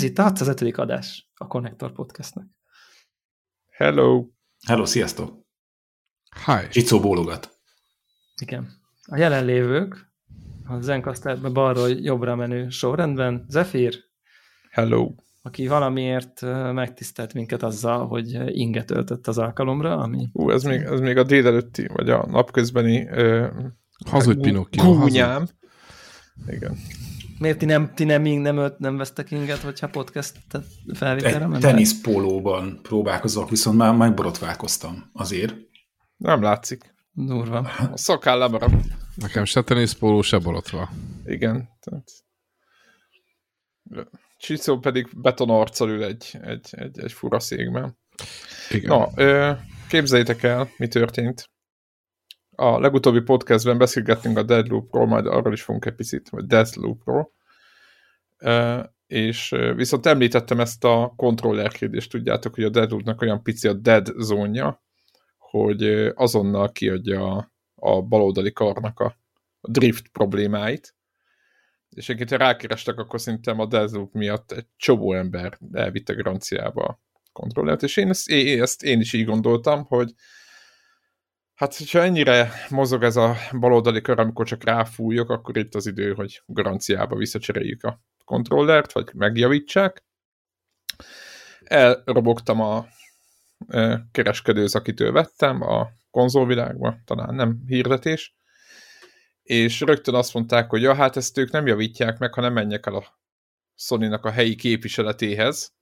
Ez itt a 605. adás a Connector Podcastnek. Hello! Hello, sziasztok! Hi! Csicó bólogat. Igen. A jelenlévők a Zencasterbe balról jobbra menő sorrendben Zephyr, Hello! aki valamiért megtisztelt minket azzal, hogy inget öltött az alkalomra, ami... Ú, ez még, ez még a délelőtti, vagy a napközbeni uh, Hazudj Pinocchio, gúnyám. Igen. Miért ti nem, ti nem, nem, ölt, nem vesztek inget, hogyha podcast felvételre mentek? teniszpólóban próbálkozok, viszont már megborotválkoztam azért. Nem látszik. Durva. A szakáll lemaradt. Nekem se teniszpóló, se borotva. Igen. Tehát... Csicó pedig betonorccal ül egy, egy, egy, egy fura székben. Igen. Na, ö, képzeljétek el, mi történt. A legutóbbi podcastben beszélgettünk a Deadloopról, majd arról is fogunk egy picit, vagy Deathloopról. És viszont említettem ezt a controller kérdést, tudjátok, hogy a Deadloopnak olyan pici a dead zónja, hogy azonnal kiadja a, a baloldali karnak a, drift problémáit. És egyébként, rákerestek, akkor szerintem a Deathloop miatt egy csomó ember elvitte garanciába a kontrollert, és én ezt, én ezt én is így gondoltam, hogy hát, hogyha ennyire mozog ez a baloldali kör, amikor csak ráfújok, akkor itt az idő, hogy garanciába visszacseréljük a kontrollert, vagy megjavítsák. Elrobogtam a kereskedőz, akitől vettem a konzolvilágba, talán nem hirdetés, és rögtön azt mondták, hogy ja, hát ezt ők nem javítják meg, hanem menjek el a sony a helyi képviseletéhez,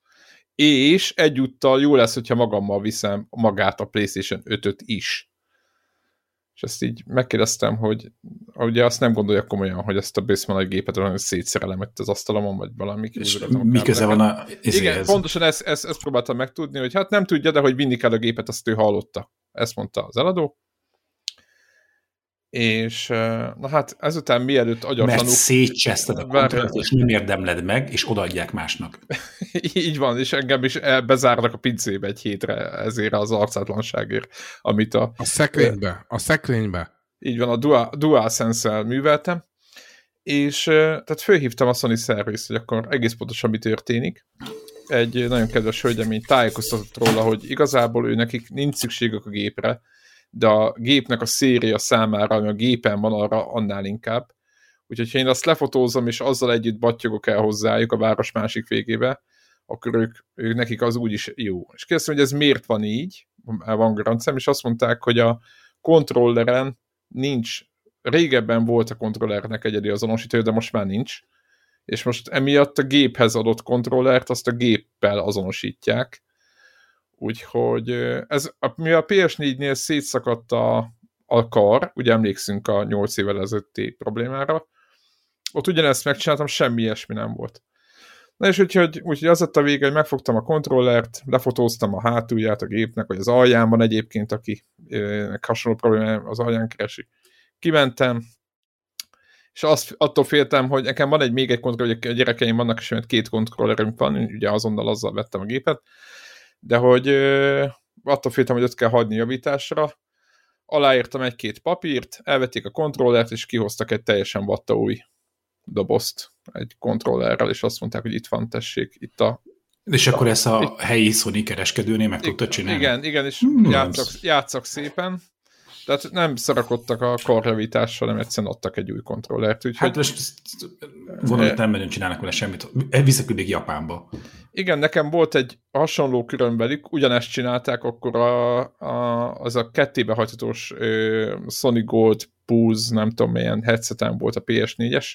és egyúttal jó lesz, hogyha magammal viszem magát a PlayStation 5-öt is. És ezt így megkérdeztem, hogy ugye azt nem gondolja komolyan, hogy ezt a Basement gépet olyan szétszerelem itt az asztalomon, vagy valami. És mi köze van a... Igen, pontosan ezt, ezt, ezt próbáltam megtudni, hogy hát nem tudja, de hogy vinni kell a gépet, azt ő hallotta. Ezt mondta az eladó. És na hát ezután mielőtt agyatlanul... Mert szétcseszted a kontrollt, és nem érdemled meg, és odaadják másnak. Így van, és engem is bezárnak a pincébe egy hétre ezért az arcátlanságért, amit a... A szekrénybe, a szekrénybe. Így van, a Dual, DualSense-el műveltem, és tehát fölhívtam a Sony Service, hogy akkor egész pontosan mi történik. Egy nagyon kedves hölgyemény tájékoztatott róla, hogy igazából ő nekik nincs szükségük a gépre, de a gépnek a széria számára, ami a gépen van, arra annál inkább. Úgyhogy ha én azt lefotózom, és azzal együtt battyogok el hozzájuk a város másik végébe, akkor ők, ők nekik az úgyis jó. És kérdeztem, hogy ez miért van így, van garanciám, és azt mondták, hogy a kontrolleren nincs, régebben volt a kontrollernek egyedi azonosítő, de most már nincs, és most emiatt a géphez adott kontrollert azt a géppel azonosítják, Úgyhogy ez, mi a PS4-nél szétszakadt a, a kar, ugye emlékszünk a 8 évvel ezelőtti problémára, ott ugyanezt megcsináltam, semmi ilyesmi nem volt. Na és úgyhogy, úgyhogy az lett a vége, hogy megfogtam a kontrollert, lefotóztam a hátulját a gépnek, vagy az alján van egyébként, aki hasonló problémája az alján keresi. Kimentem, és azt, attól féltem, hogy nekem van egy még egy kontroller, hogy a gyerekeim vannak, és két kontrollerünk van, ugye azonnal azzal vettem a gépet, de hogy attól féltem, hogy ott kell hagyni javításra, aláírtam egy-két papírt, elvették a kontrollert, és kihoztak egy teljesen vatta új dobozt egy kontrollerrel, és azt mondták, hogy itt van, tessék, itt a... És akkor ezt a helyi Sony kereskedőnél meg tudtad csinálni? Igen, igen, és hmm, játszak, játszak szépen, tehát nem szarakodtak a karjavítással, hanem egyszerűen adtak egy új kontrollert. Úgyhogy... Hát most gondolom, nem nagyon csinálnak vele semmit. Visszaküldik Japánba. Igen, nekem volt egy hasonló különbelük, ugyanezt csinálták, akkor a, a, az a kettébe hajtatós Sony Gold Pulse, nem tudom milyen headsetem volt a PS4-es,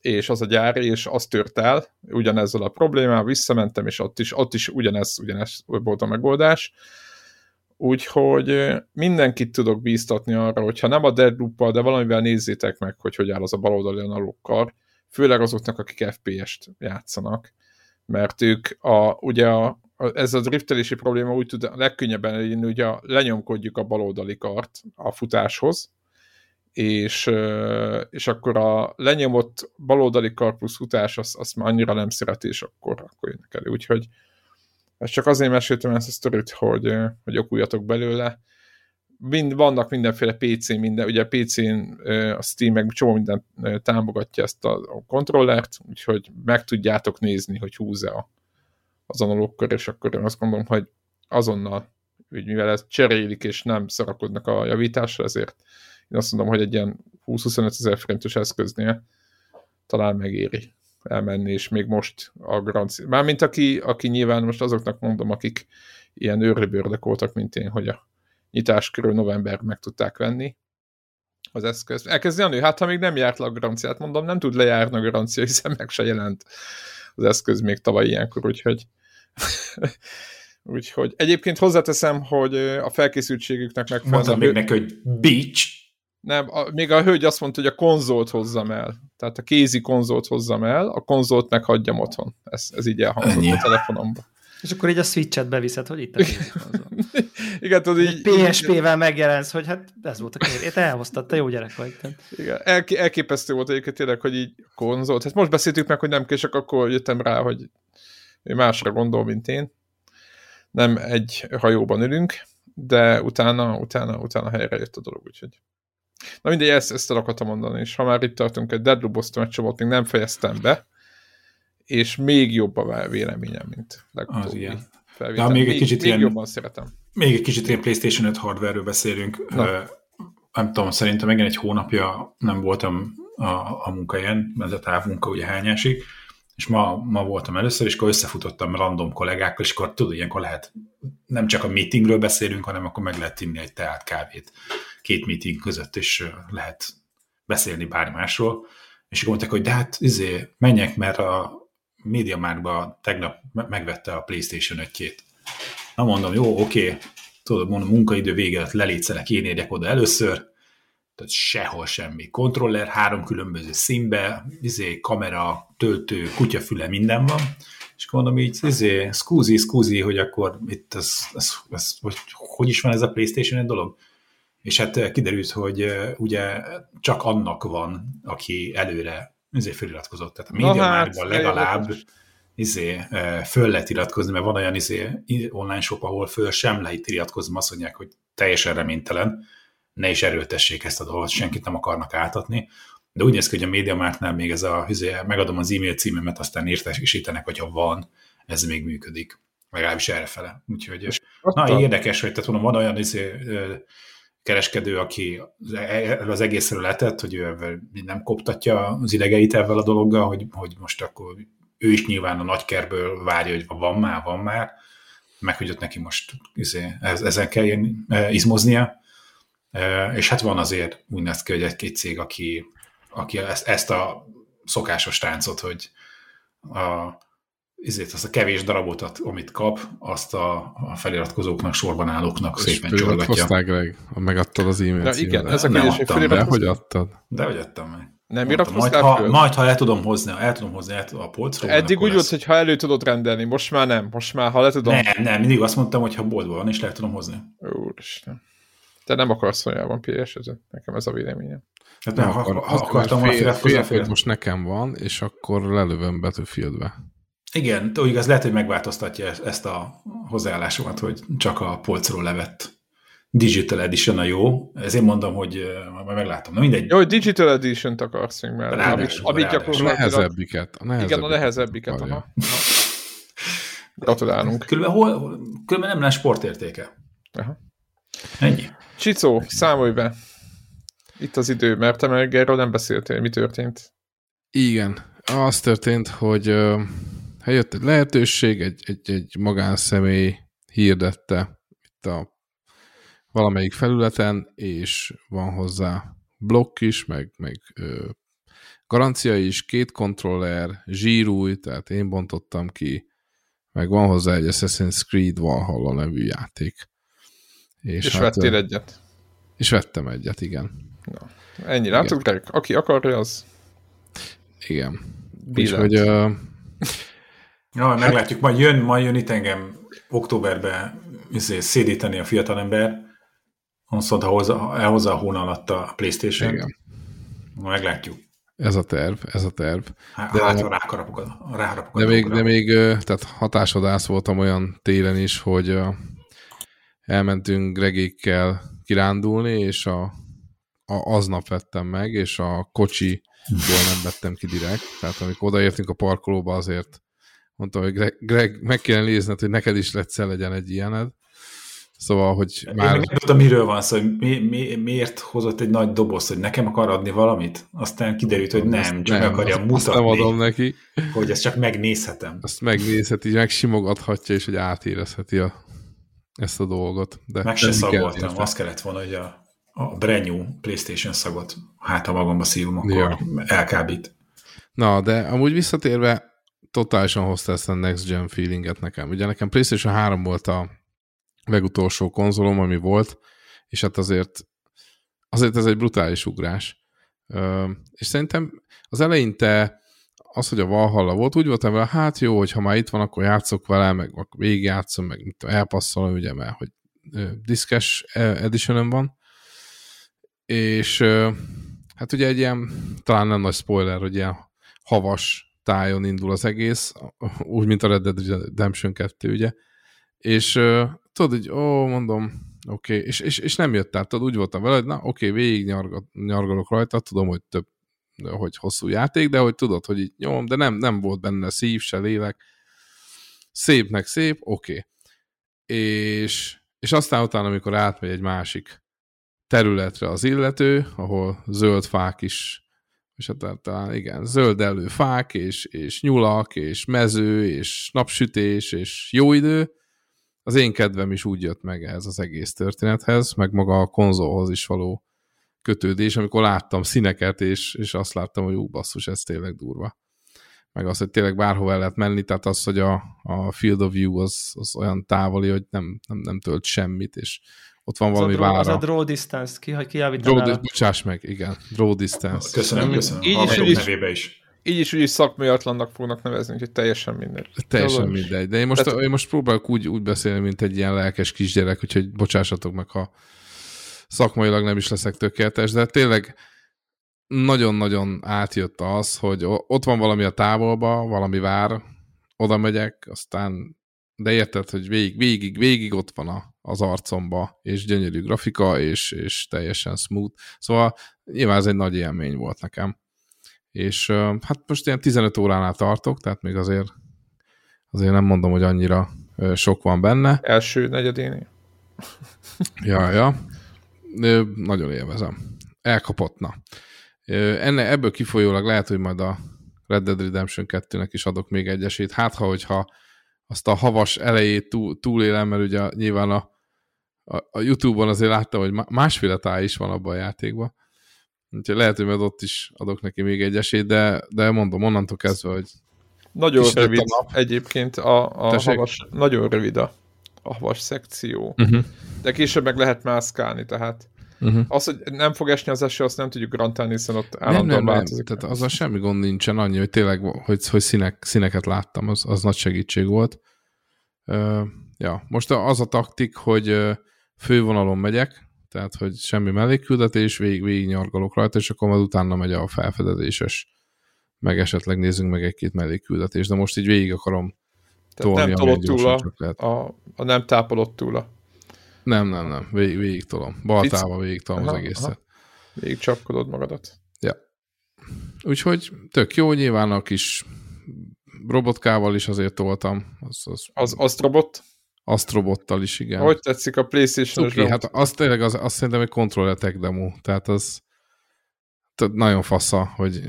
és az a gyári, és az tört el, ugyanezzel a problémával, visszamentem, és ott is, ott is ugyanez, ugyanez volt a megoldás Úgyhogy mindenkit tudok bíztatni arra, hogyha nem a deadloop de valamivel nézzétek meg, hogy hogy áll az a baloldali analokkal, főleg azoknak, akik FPS-t játszanak, mert ők a, ugye a, a, ez a driftelési probléma úgy tud a legkönnyebben legyen, ugye lenyomkodjuk a baloldali kart a futáshoz, és, és akkor a lenyomott baloldali kar plusz futás, azt, azt már annyira nem szereti, és akkor, akkor jönnek elő. Úgyhogy ezt csak azért meséltem ezt a sztorit, hogy, hogy okuljatok belőle. mind, vannak mindenféle PC, minden, ugye a PC-n a Steam meg csomó minden támogatja ezt a, kontrollert, úgyhogy meg tudjátok nézni, hogy húz-e az analókkor, és akkor én azt gondolom, hogy azonnal, hogy mivel ezt cserélik, és nem szarakodnak a javításra, ezért én azt mondom, hogy egy ilyen 20-25 ezer forintos eszköznél talán megéri elmenni, és még most a garancia. Mármint aki, aki nyilván most azoknak mondom, akik ilyen őrlibőrdek voltak, mint én, hogy a nyitás körül november meg tudták venni az eszközt. Elkezd Janő, hát ha még nem járt le a garanciát, mondom, nem tud lejárni a garancia, hiszen meg se jelent az eszköz még tavaly ilyenkor, úgyhogy úgyhogy egyébként hozzáteszem, hogy a felkészültségüknek megfelelően... Mondtam még neki, hogy beach. Nem, a, még a hölgy azt mondta, hogy a konzolt hozzam el. Tehát a kézi konzolt hozzam el, a konzolt meghagyjam otthon. Ez, ez így elhangzott Ennyi. a telefonomba. És akkor így a Switch-et beviszed, hogy itt a Igen, tudod így... PSP-vel megjelensz, hogy hát ez volt a kér. Te elhoztad, te jó gyerek vagy. Te. Igen, El, elképesztő volt egyébként tényleg, hogy így konzolt. Hát most beszéltük meg, hogy nem kések, akkor jöttem rá, hogy ő másra gondol, mint én. Nem egy hajóban ülünk, de utána, utána, utána helyre jött a dolog, úgyhogy. Na mindegy, ezt, ezt el akartam mondani, és ha már itt tartunk, egy Deadloop Boston volt, még nem fejeztem be, és még jobb a véleményem, mint legutóbbi. Az ilyen. De még, egy kicsit még ilyen, jobban szeretem. Még egy kicsit ilyen PlayStation 5 hardware-ről beszélünk. Na. nem tudom, szerintem megint egy hónapja nem voltam a, a munkahelyen, ez a távmunka ugye hányásig, és ma, ma voltam először, és akkor összefutottam random kollégákkal, és akkor tudod, ilyenkor lehet, nem csak a meetingről beszélünk, hanem akkor meg lehet inni egy teát, kávét két meeting között, és lehet beszélni bármásról, és akkor mondták, hogy de hát izé, menjek, mert a MediaMarktba tegnap megvette a PlayStation 1 Na mondom, jó, oké, tudod, mondom, munkaidő vége alatt lelétszelek, én érjek oda először, tehát sehol semmi. Kontroller három különböző színbe, izé, kamera, töltő, kutyafüle, minden van, és mondom így, izé, scusi, scusi, hogy akkor itt ez, ez, ez hogy, hogy is van ez a Playstation egy dolog? És hát kiderült, hogy ugye csak annak van, aki előre izé feliratkozott. Tehát a média hát, legalább izé, föl lehet iratkozni, mert van olyan izé, online shop, ahol föl sem lehet iratkozni, azt mondják, hogy teljesen reménytelen, ne is erőltessék ezt a dolgot, senkit nem akarnak átadni. De úgy néz ki, hogy a MediaMarktnál még ez a, izé, megadom az e-mail címemet, aztán értesítenek, hogyha van, ez még működik. Legalábbis errefele. Úgyhogy, na, érdekes, hogy tehát mondom, van olyan izé, kereskedő, aki az egészről letett, hogy ő nem koptatja az idegeit ezzel a dologgal, hogy, hogy most akkor ő is nyilván a nagykerből várja, hogy van már, van már, meg hogy ott neki most izé, ezen kell ilyen, izmoznia, és hát van azért úgy néz ki, hogy egy-két cég, aki, aki ezt, ezt a szokásos táncot, hogy a, ezért azt a kevés darabot, amit kap, azt a, a feliratkozóknak, sorban állóknak és szépen csorgatja. Greg, megadtad az e-mailt. Ja, igen, ez a nem adtam, de hogy adtad? De hogy adtam meg. Nem iratkoztál majd, ha, majd, ha el tudom hozni, el tudom hozni el a polcról. Eddig úgy volt, hogy ha elő tudod rendelni, most már nem. Most már, ha le tudom. Nem, nem, mindig azt mondtam, hogy ha boltban van, és le tudom hozni. Úristen. Te nem akarsz olyában ps. Nekem ez a véleményem. Hát nem, ha, ha, ha akartam volna feliratkozni. Most nekem van, és akkor lelövöm Battlefieldbe. Igen, úgy igaz, lehet, hogy megváltoztatja ezt a hozzáállásomat, hogy csak a polcról levett Digital Edition a jó. Ezért mondom, hogy majd meglátom. Na mindegy. Jó, hogy Digital Edition-t akarsz még, mert ráadásul, amit, gyakorlatilag... A nehezebbiket. A nehezebbiket igen, a nehezebbiket. Aha. Gratulálunk. Különben, hol, különben nem lesz sportértéke. Aha. Ennyi. Csicó, számolj be. Itt az idő, mert te meg erről nem beszéltél. Mi történt? Igen. Az történt, hogy Hát jött egy lehetőség, egy, egy, egy magánszemély hirdette itt a valamelyik felületen, és van hozzá blokk is, meg, meg ö, garancia is, két kontroller, zsírúj, tehát én bontottam ki, meg van hozzá egy Assassin's Creed Valhalla nevű játék. És, és hát, vettél egyet? És vettem egyet, igen. Na, ennyi, látod, Greg? Aki akarja, az... Igen. Úgyhogy uh, Ja, meglátjuk, majd jön, majd jön itt engem októberben izé, szédíteni a fiatalember, azt mondta, hozza, elhozza a hóna alatt a Playstation-t. Igen. Meglátjuk. Ez a terv, ez a terv. Hát, de, hát ráharapok a, ráharapok de, még, de még tehát hatásodász voltam olyan télen is, hogy elmentünk Gregékkel kirándulni, és a, a, aznap vettem meg, és a kocsiból nem vettem ki direkt. Tehát amikor odaértünk a parkolóba, azért mondtam, hogy Greg, Greg meg kéne nézned, hogy neked is egyszer legyen egy ilyened. Szóval, hogy már... Én nem tudom, miről van szó, hogy mi, mi, miért hozott egy nagy doboz, hogy nekem akar adni valamit? Aztán kiderült, hogy nem, csak nem, akarja azt, mutatni, azt nem adom neki. hogy ezt csak megnézhetem. Azt megnézheti, megsimogathatja, és hogy átérezheti a, ezt a dolgot. De Meg se szagoltam, azt kellett volna, hogy a, a brand new PlayStation szagot hát ha magamba szívom, akkor ja. elkábít. Na, de amúgy visszatérve, totálisan hozta ezt a next gen feelinget nekem. Ugye nekem PlayStation 3 volt a legutolsó konzolom, ami volt, és hát azért, azért ez egy brutális ugrás. És szerintem az eleinte az, hogy a Valhalla volt, úgy voltam vele, hát jó, hogy ha már itt van, akkor játszok vele, meg akkor végigjátszom, meg mit tudom, elpasszolom, ugye, mert hogy diszkes edition van, és hát ugye egy ilyen, talán nem nagy spoiler, hogy ilyen havas tájon indul az egész, úgy, mint a Red Dead Redemption 2, ugye, és tudod, hogy ó, mondom, oké, okay. és, és, és nem jött át, tudod, úgy voltam vele, hogy na, oké, okay, végig nyargal, nyargalok rajta, tudom, hogy több, hogy hosszú játék, de hogy tudod, hogy így nyom, de nem, nem volt benne szív, se lélek, szépnek szép, oké. Okay. És, és aztán utána, amikor átmegy egy másik területre az illető, ahol zöld fák is, és hát talán igen, zöld elő fák, és, és nyulak, és mező, és napsütés, és jó idő, az én kedvem is úgy jött meg ez az egész történethez, meg maga a konzolhoz is való kötődés, amikor láttam színeket, és, és azt láttam, hogy ú, basszus, ez tényleg durva. Meg az, hogy tényleg bárhova el lehet menni, tehát az, hogy a, a field of view az, az olyan távoli, hogy nem, nem, nem tölt semmit, és ott van az valami vára. Az a draw distance, ki, ki draw, Bocsáss meg, igen, draw distance. Köszönöm, köszönöm. Így is, is, is így is, úgy is szakmaiatlannak fognak nevezni, úgyhogy teljesen mindegy. Teljesen Jól mindegy. De én most, Tehát... én most próbálok úgy, úgy beszélni, mint egy ilyen lelkes kisgyerek, úgyhogy bocsássatok meg, ha szakmailag nem is leszek tökéletes, de tényleg nagyon-nagyon átjött az, hogy ott van valami a távolba, valami vár, oda megyek, aztán de érted, hogy végig, végig, végig ott van a, az arcomba, és gyönyörű grafika, és, és teljesen smooth. Szóval nyilván ez egy nagy élmény volt nekem és hát most ilyen 15 óránál tartok, tehát még azért azért nem mondom, hogy annyira sok van benne. Első negyedénél? ja, ja. Nagyon élvezem. Elkapottna. Enne, ebből kifolyólag lehet, hogy majd a Red Dead Redemption 2-nek is adok még egy esélyt. Hát, ha hogyha azt a havas elejét túl, túlélem, mert ugye nyilván a, a, a Youtube-on azért láttam, hogy másféle táj is van abban a játékban. Úgyhogy lehet, hogy majd ott is adok neki még egy esélyt, de, de mondom, onnantól kezdve, hogy... Nagyon rövid a nap. egyébként a, a havas, nagyon rövid a, a havas szekció. Uh-huh. De később meg lehet mászkálni, tehát uh-huh. az, hogy nem fog esni az eső, azt nem tudjuk garantálni, hiszen ott állandóan nem, nem, változik. Nem. Tehát a semmi gond nincsen, annyi, hogy tényleg, hogy, hogy színek, színeket láttam, az, az nagy segítség volt. Uh, ja, most az a taktik, hogy fővonalon megyek, tehát hogy semmi mellékküldetés, végig, végig nyargalok rajta, és akkor majd utána megy a felfedezéses, meg esetleg nézzünk meg egy-két mellékküldetés, de most így végig akarom tolni, nem tolott túl a, a, a, nem tápolott túl a... Nem, nem, nem, végig, végig tolom. Baltával végig tolom aha, az egészet. Aha. Végig csapkodod magadat. Ja. Úgyhogy tök jó, nyilván a kis robotkával is azért toltam. Az, az, az, az robot? Astrobottal is, igen. Hogy tetszik a Playstation-os okay, hát az tényleg, az, azt szerintem egy kontrolletek demo, tehát az nagyon fasza, hogy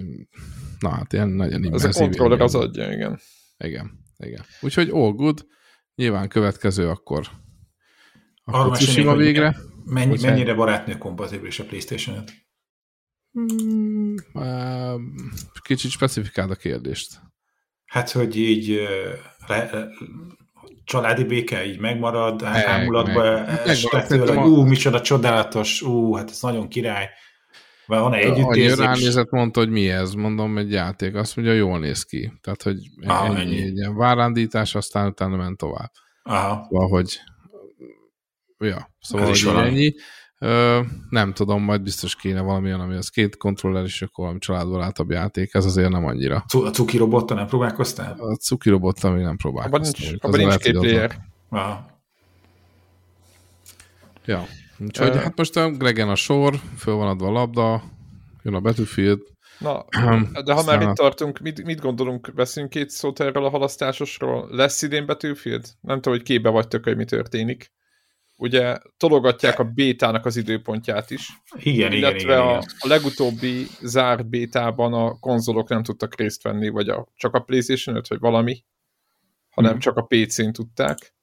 na hát ilyen nagyon immerzív. Ez a kontroller az adja, igen. Igen, igen. Úgyhogy all good, nyilván következő akkor akkor Tsushima végre. Mennyi, mennyire barátnő kompatibilis a Playstation 5? Hmm, kicsit specifikáld a kérdést. Hát, hogy így le, családi béke így megmarad, meg, hámulatba estek tőle, hogy ú, micsoda csodálatos, ú, hát ez nagyon király. Vagy van-e együttérzés? Annyira ránézett, mondta, hogy mi ez, mondom, egy játék. Azt mondja, jól néz ki. Tehát, hogy ah, ennyi, ennyi. egy ilyen várándítás, aztán utána ment tovább. Aha. Szóval, hogy ja, szóval, hogy ennyi. Ö, nem tudom, majd biztos kéne valamilyen, ami az két kontroller és akkor valami családbarátabb játék, ez azért nem annyira. A cuki robottal nem próbálkoztál? A cuki robottal még nem próbálkoztam. Abban nincs, abban nincs két player. Ja, Úgyhogy Ö. hát most a Gregen a sor, föl van adva a labda, jön a Battlefield. Na, de ha már itt tartunk, mit, mit gondolunk, beszélünk két szót erről a halasztásosról? Lesz idén Battlefield? Nem tudom, hogy képbe vagytok, hogy mi történik. Ugye tologatják a bétának az időpontját is, Igen, igen, illetve igen, a, igen. a legutóbbi zárt bétában a konzolok nem tudtak részt venni, vagy a, csak a PlayStation 5, vagy valami, hanem Mhm. csak a PC-n tudták.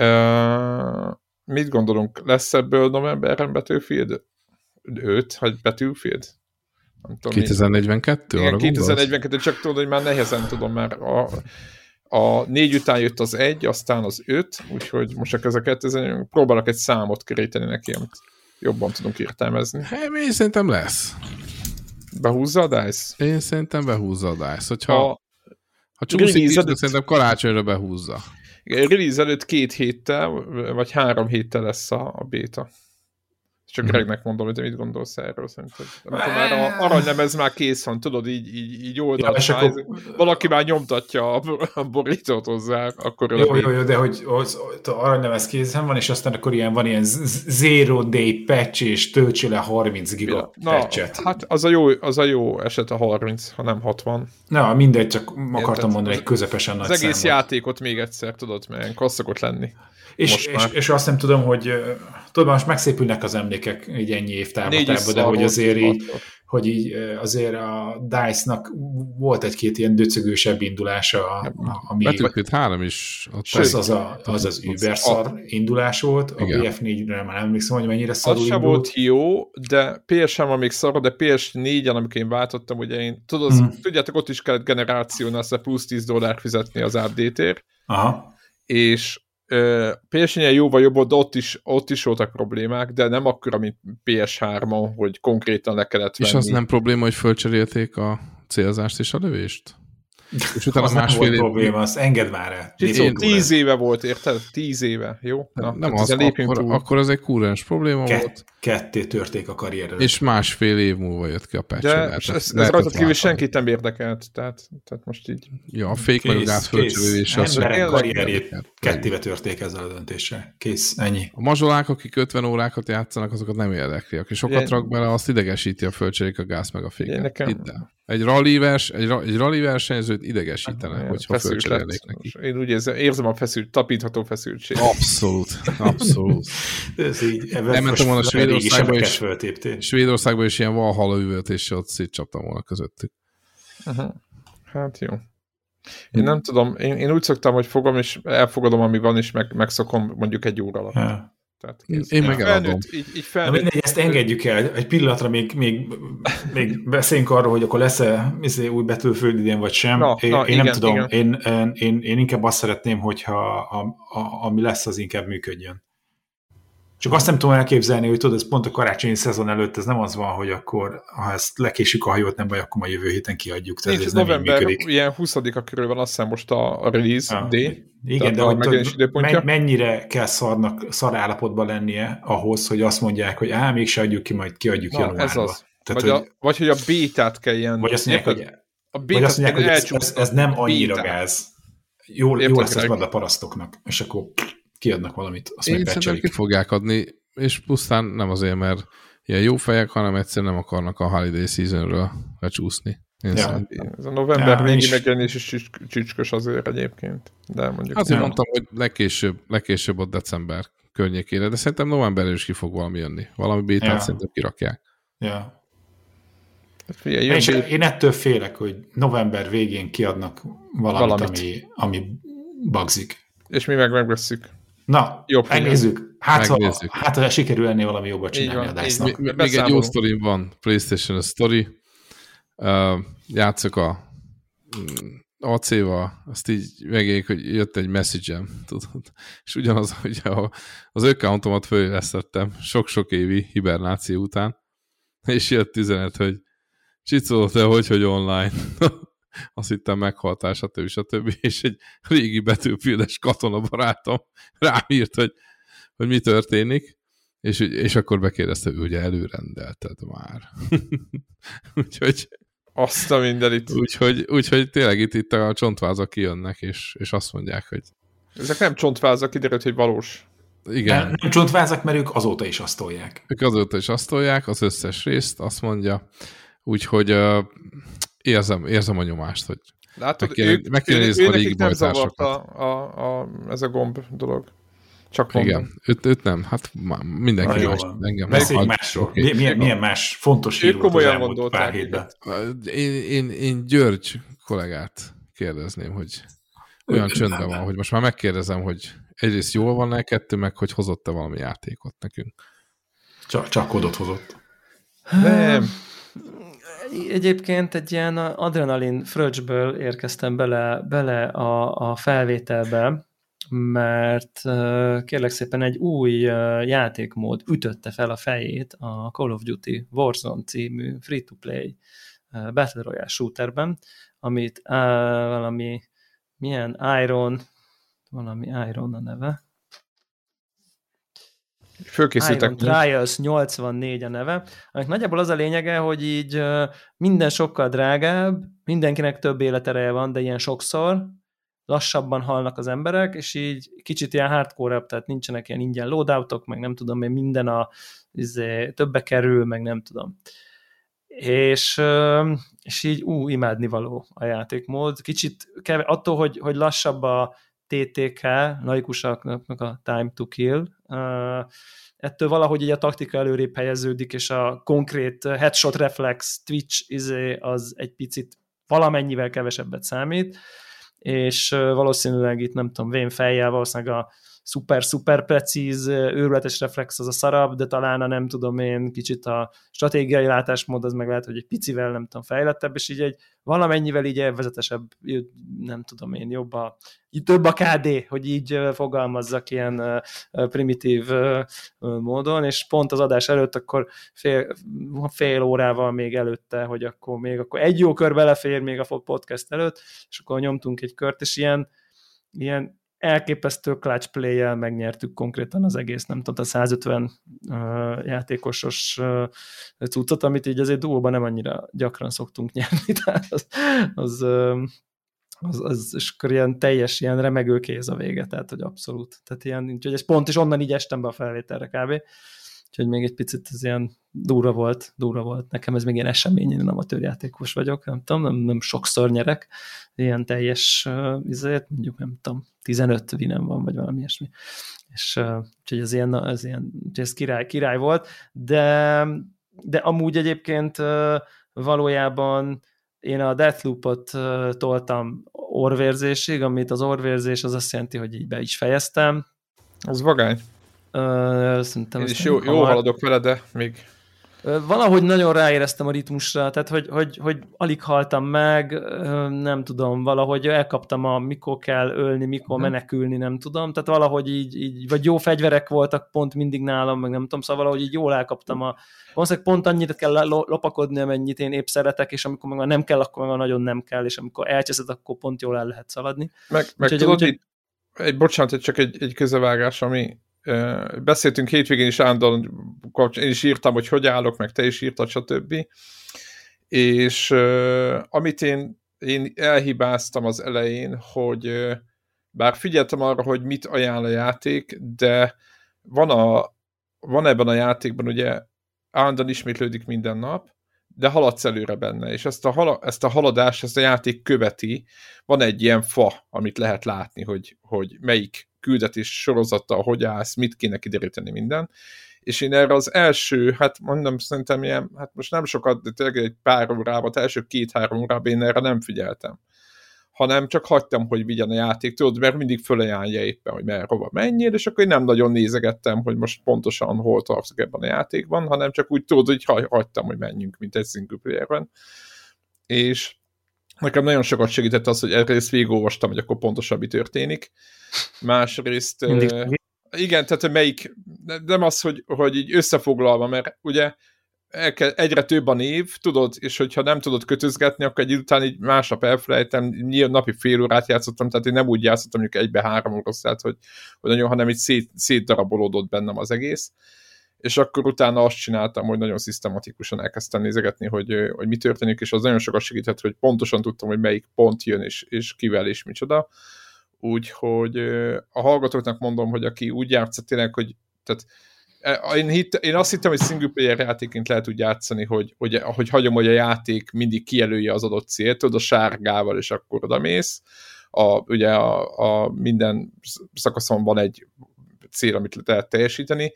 Uh, mit gondolunk, lesz ebből novemberben Battlefield 5, vagy Battlefield? Nem tudom, mi- 2042? igen, arra gondolsz? 2042, csak tudod, hogy már nehezen tudom, mert a, a négy után jött az egy, aztán az öt, úgyhogy most csak ez a 2000, próbálok egy számot keríteni neki, amit jobban tudunk értelmezni. Hát, én szerintem lesz. Behúzza a DICE? Én szerintem behúzza a DICE. Hogyha, A ha, csúszik is, szerintem karácsonyra behúzza. Release előtt két héttel, vagy három héttel lesz a, a béta. Csak Mhm. Gregnek mondom, hogy mit gondolsz erről, szerinted. Nem tudom, már a aranylemez már kész van, tudod, így, így, így oldalt. Ja, akkor- Valaki már nyomtatja a, a borítót hozzá, akkor Jó, jó, jó, de hogy az, az aranylemez kézen van, és aztán akkor ilyen van ilyen zero day patch, és töltse le 30 giga Na, patchet. hát az a, jó, az a jó eset a 30, ha nem 60. Na, mindegy, csak akartam Érted? mondani egy közepesen nagy Az egész számot. játékot még egyszer, tudod, mert szokott lenni. És, és, és, azt nem tudom, hogy tudom, most megszépülnek az emlékek így ennyi év Négy is távlatában, de hogy azért így, hogy így azért a DICE-nak volt egy-két ilyen döcögősebb indulása, ami Battlefield 3 is ott az az, a, az, az Uber szar indulás volt, a Igen. BF4-re már nem emlékszem, hogy mennyire Az szarul sem indult. volt jó, de PS3 van még szar, de PS4-en, amikor én váltottam, ugye én, tudod, Mhm. mm. tudjátok, ott is kellett generáción azt a plusz 10 dollár fizetni az update-ért, Aha. és PS4-en jóval jobb, volt, de ott is, ott is voltak problémák, de nem akkora, mint PS3-on, hogy konkrétan le kellett venni. És az nem probléma, hogy fölcserélték a célzást és a lövést? És utána Az nem másfél volt év... probléma, azt engedd már el. Én- tíz éve volt, érted? Tíz éve, jó? Na, nem hát az, akkor, túl. akkor az egy kúrens probléma Ke- volt, ketté törték a karrieredet. és másfél év múlva jött ki a patch. De ez, ez, ez rajta kívül senkit nem érdekelt, tehát, tehát most így. Ja, a fék meg a gáz az Emberek karrierjét kettébe törték ezzel a döntéssel. Kész, ennyi. A mazsolák, akik 50 órákat játszanak, azokat nem érdekli. Aki sokat rak bele, azt idegesíti a földcserék a gáz meg a féket. Nekem-. Egy rally, vers, egy, ra, egy rally versenyzőt idegesítenek, Ilyen hogyha lett. neki. Én úgy érzem, érzem a feszült, tapintható feszültség. Abszolút, abszolút. Ez így, ebben Nem mentem most volna Svédországba is. föltéptél. Svédországban is ilyen valhalla üvöltéssel ott szétcsaptam volna közöttük. Aha. Hát jó. Én nem tudom, én, én úgy szoktam, hogy fogom, és elfogadom, ami van, és meg, megszokom mondjuk egy óra alatt. Ja. Tehát Én- kész. én meg eladom. így, így Na felnőtt. mindegy, ezt engedjük el. Egy pillanatra még, még, még beszéljünk arról, hogy akkor lesz-e izé, új Battlefield idén, vagy sem. Na, én, na, én nem igen, tudom. igen. Én, én, én inkább azt szeretném, hogyha a, a, ami lesz, az inkább működjön. Csak azt nem tudom elképzelni, hogy tudod, ez pont a karácsonyi szezon előtt, ez nem az van, hogy akkor, ha ezt lekésük a hajót, nem baj, akkor majd jövő héten kiadjuk. Tehát Nincs ez nem így november, működik. ilyen 20-a körül van, azt hiszem most a, a release Ah, D. Igen, de a hogy tudod, mennyire kell szarnak, szar állapotban lennie ahhoz, hogy azt mondják, hogy á, mégse adjuk ki, majd kiadjuk Na, januárba. ez az. Tehát, vagy, hogy, a, vagy hogy a bétát kelljen. vagy azt mondják, hogy a Vagy bétát azt mondják, hogy ez, ez, ez nem annyira Bétát. gáz. Jó, jó Érted, lesz ez a parasztoknak, és akkor kiadnak valamit, azt Én meg szerintem ki fogják adni, és pusztán nem azért, mert ilyen jó fejek, hanem egyszerűen nem akarnak a holiday seasonről lecsúszni. Én Ja. Ez a november Ja, végi is. megjelenés is csücs- csücskös azért egyébként. De mondjuk... Azért Ja. mondtam, hogy legkésőbb, legkésőbb ott december környékére, de szerintem novemberben is ki fog valami jönni. Valami bétát Ja. szerintem kirakják. Ja. Figyelj, Én, is, bét- én ettől félek, hogy november végén kiadnak valamit, Valamit. Ami, ami bugzik. és mi meg megvesszük. Na, Jobb megnézzük. Hát, Megnézzük. Ha, hát, ha sikerül ennél valami jobbat csinálni van, a van. Mi- Még egy jó sztorim van, PlayStation story. Uh, játszok a mm, AC-val, azt így megéljük, hogy jött egy message tudod. És ugyanaz, hogy a, az accountomat fölélesztettem sok-sok évi hibernáció után, és jött üzenet, hogy Csicó, te hogy, hogy online? Azt hittem meghaltál, stb. stb. És egy régi betűfildes katona barátom rám írt, hogy, hogy mi történik, és, és akkor bekérdezte, ő ugye előrendelted már. úgyhogy, Azt a mindenit. úgyhogy, úgyhogy tényleg itt, itt a csontvázak kijönnek, és, és azt mondják, hogy Ezek nem csontvázak, kiderült, hogy valós. igen. Nem, nem csontvázak, mert ők azóta is asztolják. Ők azóta is asztolják az összes részt, azt mondja. Úgyhogy uh, érzem, érzem a nyomást, hogy Látod, meg kéne, ők, meg kéne nézni a régi nem zavart a, a, a, ez a gomb dolog. Csak mondom. Igen, őt, őt nem, hát mindenki Na jó más, van. engem Beszéljünk másról. oké. Mi- Milyen, milyen más fontos hír komolyan gondolták? Én, én, én György kollégát kérdezném, hogy olyan csöndben van, hogy most már megkérdezem, hogy egyrészt jól van-e, kettő meg, hogy hozott-e valami játékot nekünk. Csak, csak kodot hozott. Nem. Egyébként egy ilyen adrenalin fröccsből érkeztem bele, bele a, a felvételbe, mert kérlek szépen egy új játékmód ütötte fel a fejét a Call of Duty Warzone című free-to-play Battle Royale shooterben, amit uh, valami milyen Iron, valami Iron a neve, Fölkészültek. Iron Trials 84 a neve, aminek nagyjából az a lényege, hogy így minden sokkal drágább, mindenkinek több életereje van, de ilyen sokszor, lassabban halnak az emberek, és így kicsit ilyen hardcore tehát nincsenek ilyen ingyen loadoutok, meg nem tudom, minden a izé, többe kerül, meg nem tudom. És, és így ú, imádnivaló a játékmód. Kicsit keve, attól, hogy, hogy lassabb a TTK, laikusaknak a time to kill, ettől valahogy így a taktika előrébb helyeződik, és a konkrét headshot reflex, twitch izé, az egy picit valamennyivel kevesebbet számít, és valószínűleg itt nem tudom, vén fejjel valószínűleg a szuper-szuper precíz, őrületes reflex az a szarab, de talán a nem tudom én, kicsit a stratégiai látásmód az meg lehet, hogy egy picivel nem tudom fejlettebb, és így egy valamennyivel így elvezetesebb, nem tudom én, jobb a, több a KD, hogy így fogalmazzak ilyen primitív módon, és pont az adás előtt akkor fél, fél órával még előtte, hogy akkor még akkor egy jó kör belefér még a podcast előtt, és akkor nyomtunk egy kört, és ilyen, ilyen elképesztő clutch play megnyertük konkrétan az egész, nem tudom, a 150 uh, játékosos uh, cuccot, amit így azért duóban nem annyira gyakran szoktunk nyerni, tehát az, az, az, az és akkor ilyen teljes, ilyen remegő kéz a vége, tehát hogy abszolút. Tehát ilyen, úgyhogy ez pont is onnan így estem be a felvételre kb. Úgyhogy még egy picit ez ilyen durva volt, durva volt. Nekem ez még ilyen esemény, én amatőr játékos vagyok, nem tudom, nem, nem sokszor nyerek, ilyen teljes uh, izért, mondjuk nem tudom, 15 vinem van, vagy valami ilyesmi. És uh, úgyhogy ez ilyen, ez ilyen, ez király, király volt, de, de amúgy egyébként uh, valójában én a Deathloop-ot uh, toltam orvérzésig, amit az orvérzés az azt jelenti, hogy így be is fejeztem. Az vagány. Uh, szerintem Én is jó, jó haladok vele, de még Valahogy nagyon ráéreztem a ritmusra, tehát hogy, hogy, hogy alig haltam meg, nem tudom, valahogy elkaptam a mikor kell ölni, mikor Mhm. menekülni, nem tudom, tehát valahogy így, így, vagy jó fegyverek voltak pont mindig nálam, meg nem tudom, szóval valahogy így jól elkaptam a, valószínűleg pont annyit kell lo- lopakodni, amennyit én épp szeretek, és amikor meg már nem kell, akkor meg nagyon nem kell, és amikor elcseszed, akkor pont jól el lehet szaladni. Meg, meg Úgyhogy- tudod, itt, egy, bocsánat, csak egy, egy közevágás, ami beszéltünk hétvégén is állandóan, én is írtam, hogy hogy állok, meg te is írtad, stb. És amit én, én elhibáztam az elején, hogy bár figyeltem arra, hogy mit ajánl a játék, de van, a, van ebben a játékban ugye állandóan ismétlődik minden nap, de haladsz előre benne, és ezt a, hala, ezt a haladást, ezt a játék követi, van egy ilyen fa, amit lehet látni, hogy, hogy melyik küldetés sorozattal hogy állsz, mit kéne kideríteni minden, és én erre az első, hát mondom, szerintem ilyen, hát most nem sokat, de tényleg egy pár órában, az első két-három órában én erre nem figyeltem hanem csak hagytam, hogy vigyen a játék, tudod, mert mindig fölajánlja éppen, hogy merre, hova menjél, és akkor én nem nagyon nézegettem, hogy most pontosan hol tartok ebben a játékban, hanem csak úgy tudod, hogy hagy, hagytam, hogy menjünk, mint egy single playerben. És nekem nagyon sokat segített az, hogy egyrészt végigolvastam, hogy akkor pontosan mi történik. Másrészt... Mindig uh, igen, tehát hogy melyik, nem az, hogy, hogy így összefoglalva, mert ugye egyre több a név, tudod, és hogyha nem tudod kötözgetni, akkor egy után így másnap elfelejtem, nyilván napi fél órát játszottam, tehát én nem úgy játszottam, mondjuk egybe három órát, tehát hogy, hogy nagyon, hanem így szét, szétdarabolódott bennem az egész. És akkor utána azt csináltam, hogy nagyon szisztematikusan elkezdtem nézegetni, hogy, hogy mi történik, és az nagyon sokat segített, hogy pontosan tudtam, hogy melyik pont jön, és, és kivel, és micsoda. úgyhogy a hallgatóknak mondom, hogy aki úgy játszott tényleg, hogy tehát én, hitt, én azt hittem, hogy single player játéként lehet úgy játszani, hogy, hogy, hogy hagyom, hogy a játék mindig kijelölje az adott célt, tudod, a sárgával, és akkor oda mész. A, ugye a, a minden szakaszon van egy cél, amit lehet teljesíteni,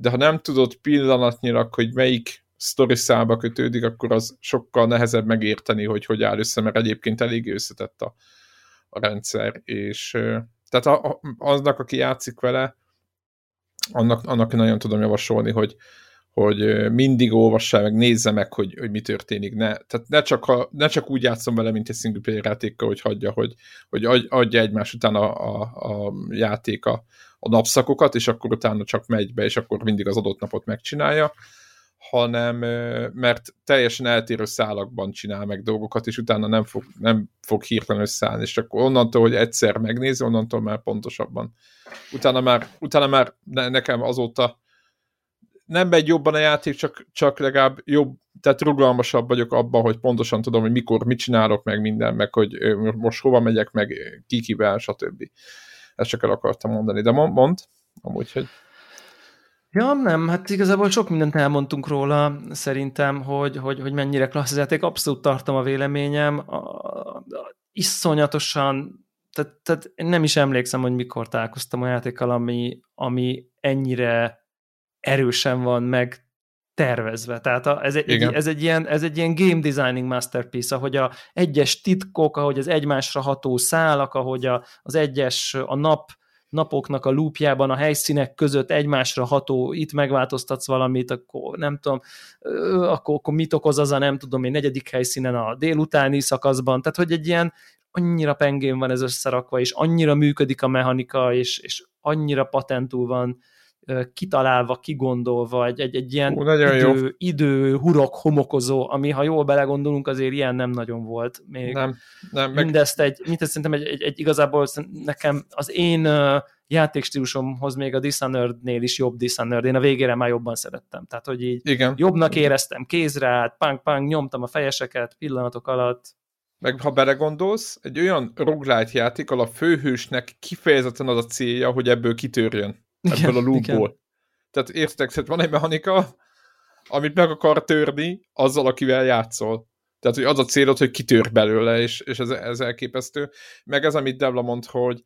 de ha nem tudod pillanatnyilag, hogy melyik sztori szába kötődik, akkor az sokkal nehezebb megérteni, hogy hogy áll össze, mert egyébként elég összetett a, a rendszer, és tehát a, a, aznak, aki játszik vele, annak, annak nagyon tudom javasolni, hogy, hogy mindig olvassa meg, nézze meg, hogy, hogy mi történik. Ne, tehát ne csak, ha, ne csak úgy játszom vele, mint egy single player játékkal, hogy hagyja, hogy, hogy adja egymás után a, a, a játék a napszakokat, és akkor utána csak megy be, és akkor mindig az adott napot megcsinálja, hanem mert teljesen eltérő szálakban csinál meg dolgokat, és utána nem fog, nem fog hirtelen összeállni, és akkor onnantól, hogy egyszer megnézi, onnantól már pontosabban. Utána már, utána már ne, nekem azóta nem megy jobban a játék, csak, csak legalább jobb, tehát rugalmasabb vagyok abban, hogy pontosan tudom, hogy mikor mit csinálok, meg minden, meg hogy most hova megyek, meg kikivel, stb. Ezt csak el akartam mondani, de mond, amúgy, hogy... Ja, nem, hát igazából sok mindent elmondtunk róla, szerintem, hogy, hogy, hogy mennyire klassz játék. Abszolút tartom a véleményem. A, a, iszonyatosan, tehát, tehát nem is emlékszem, hogy mikor találkoztam a játékkal, ami, ami ennyire erősen van meg tervezve. Tehát a, ez, egy, ez, egy ilyen, ez egy ilyen game designing masterpiece, ahogy a egyes titkok, ahogy az egymásra ható szálak, ahogy a, az egyes, a nap napoknak a lúpjában a helyszínek között egymásra ható, itt megváltoztatsz valamit, akkor nem tudom, akkor, akkor mit okoz az a nem tudom én negyedik helyszínen a délutáni szakaszban, tehát hogy egy ilyen annyira pengén van ez összerakva, és annyira működik a mechanika, és, és annyira patentú van kitalálva, kigondolva, egy, egy, egy ilyen Hú, idő, idő, hurok, homokozó, ami ha jól belegondolunk, azért ilyen nem nagyon volt. Még nem, nem. Meg... Mindezt egy, mindezt szerintem egy, egy, egy igazából nekem az én játékstílusomhoz még a Dishonored-nél is jobb Dishonored, én a végére már jobban szerettem. Tehát, hogy így Igen. jobbnak éreztem kézre át, pang, pang, nyomtam a fejeseket pillanatok alatt. Meg ha belegondolsz, egy olyan roguelite játék, ahol a főhősnek kifejezetten az a célja, hogy ebből kitörjön igen, ebből a loopból. Igen. Tehát értek, tehát van egy mechanika, amit meg akar törni azzal, akivel játszol. Tehát, hogy az a célod, hogy kitör belőle, és, és ez, ez elképesztő. Meg ez, amit Devla mond, hogy,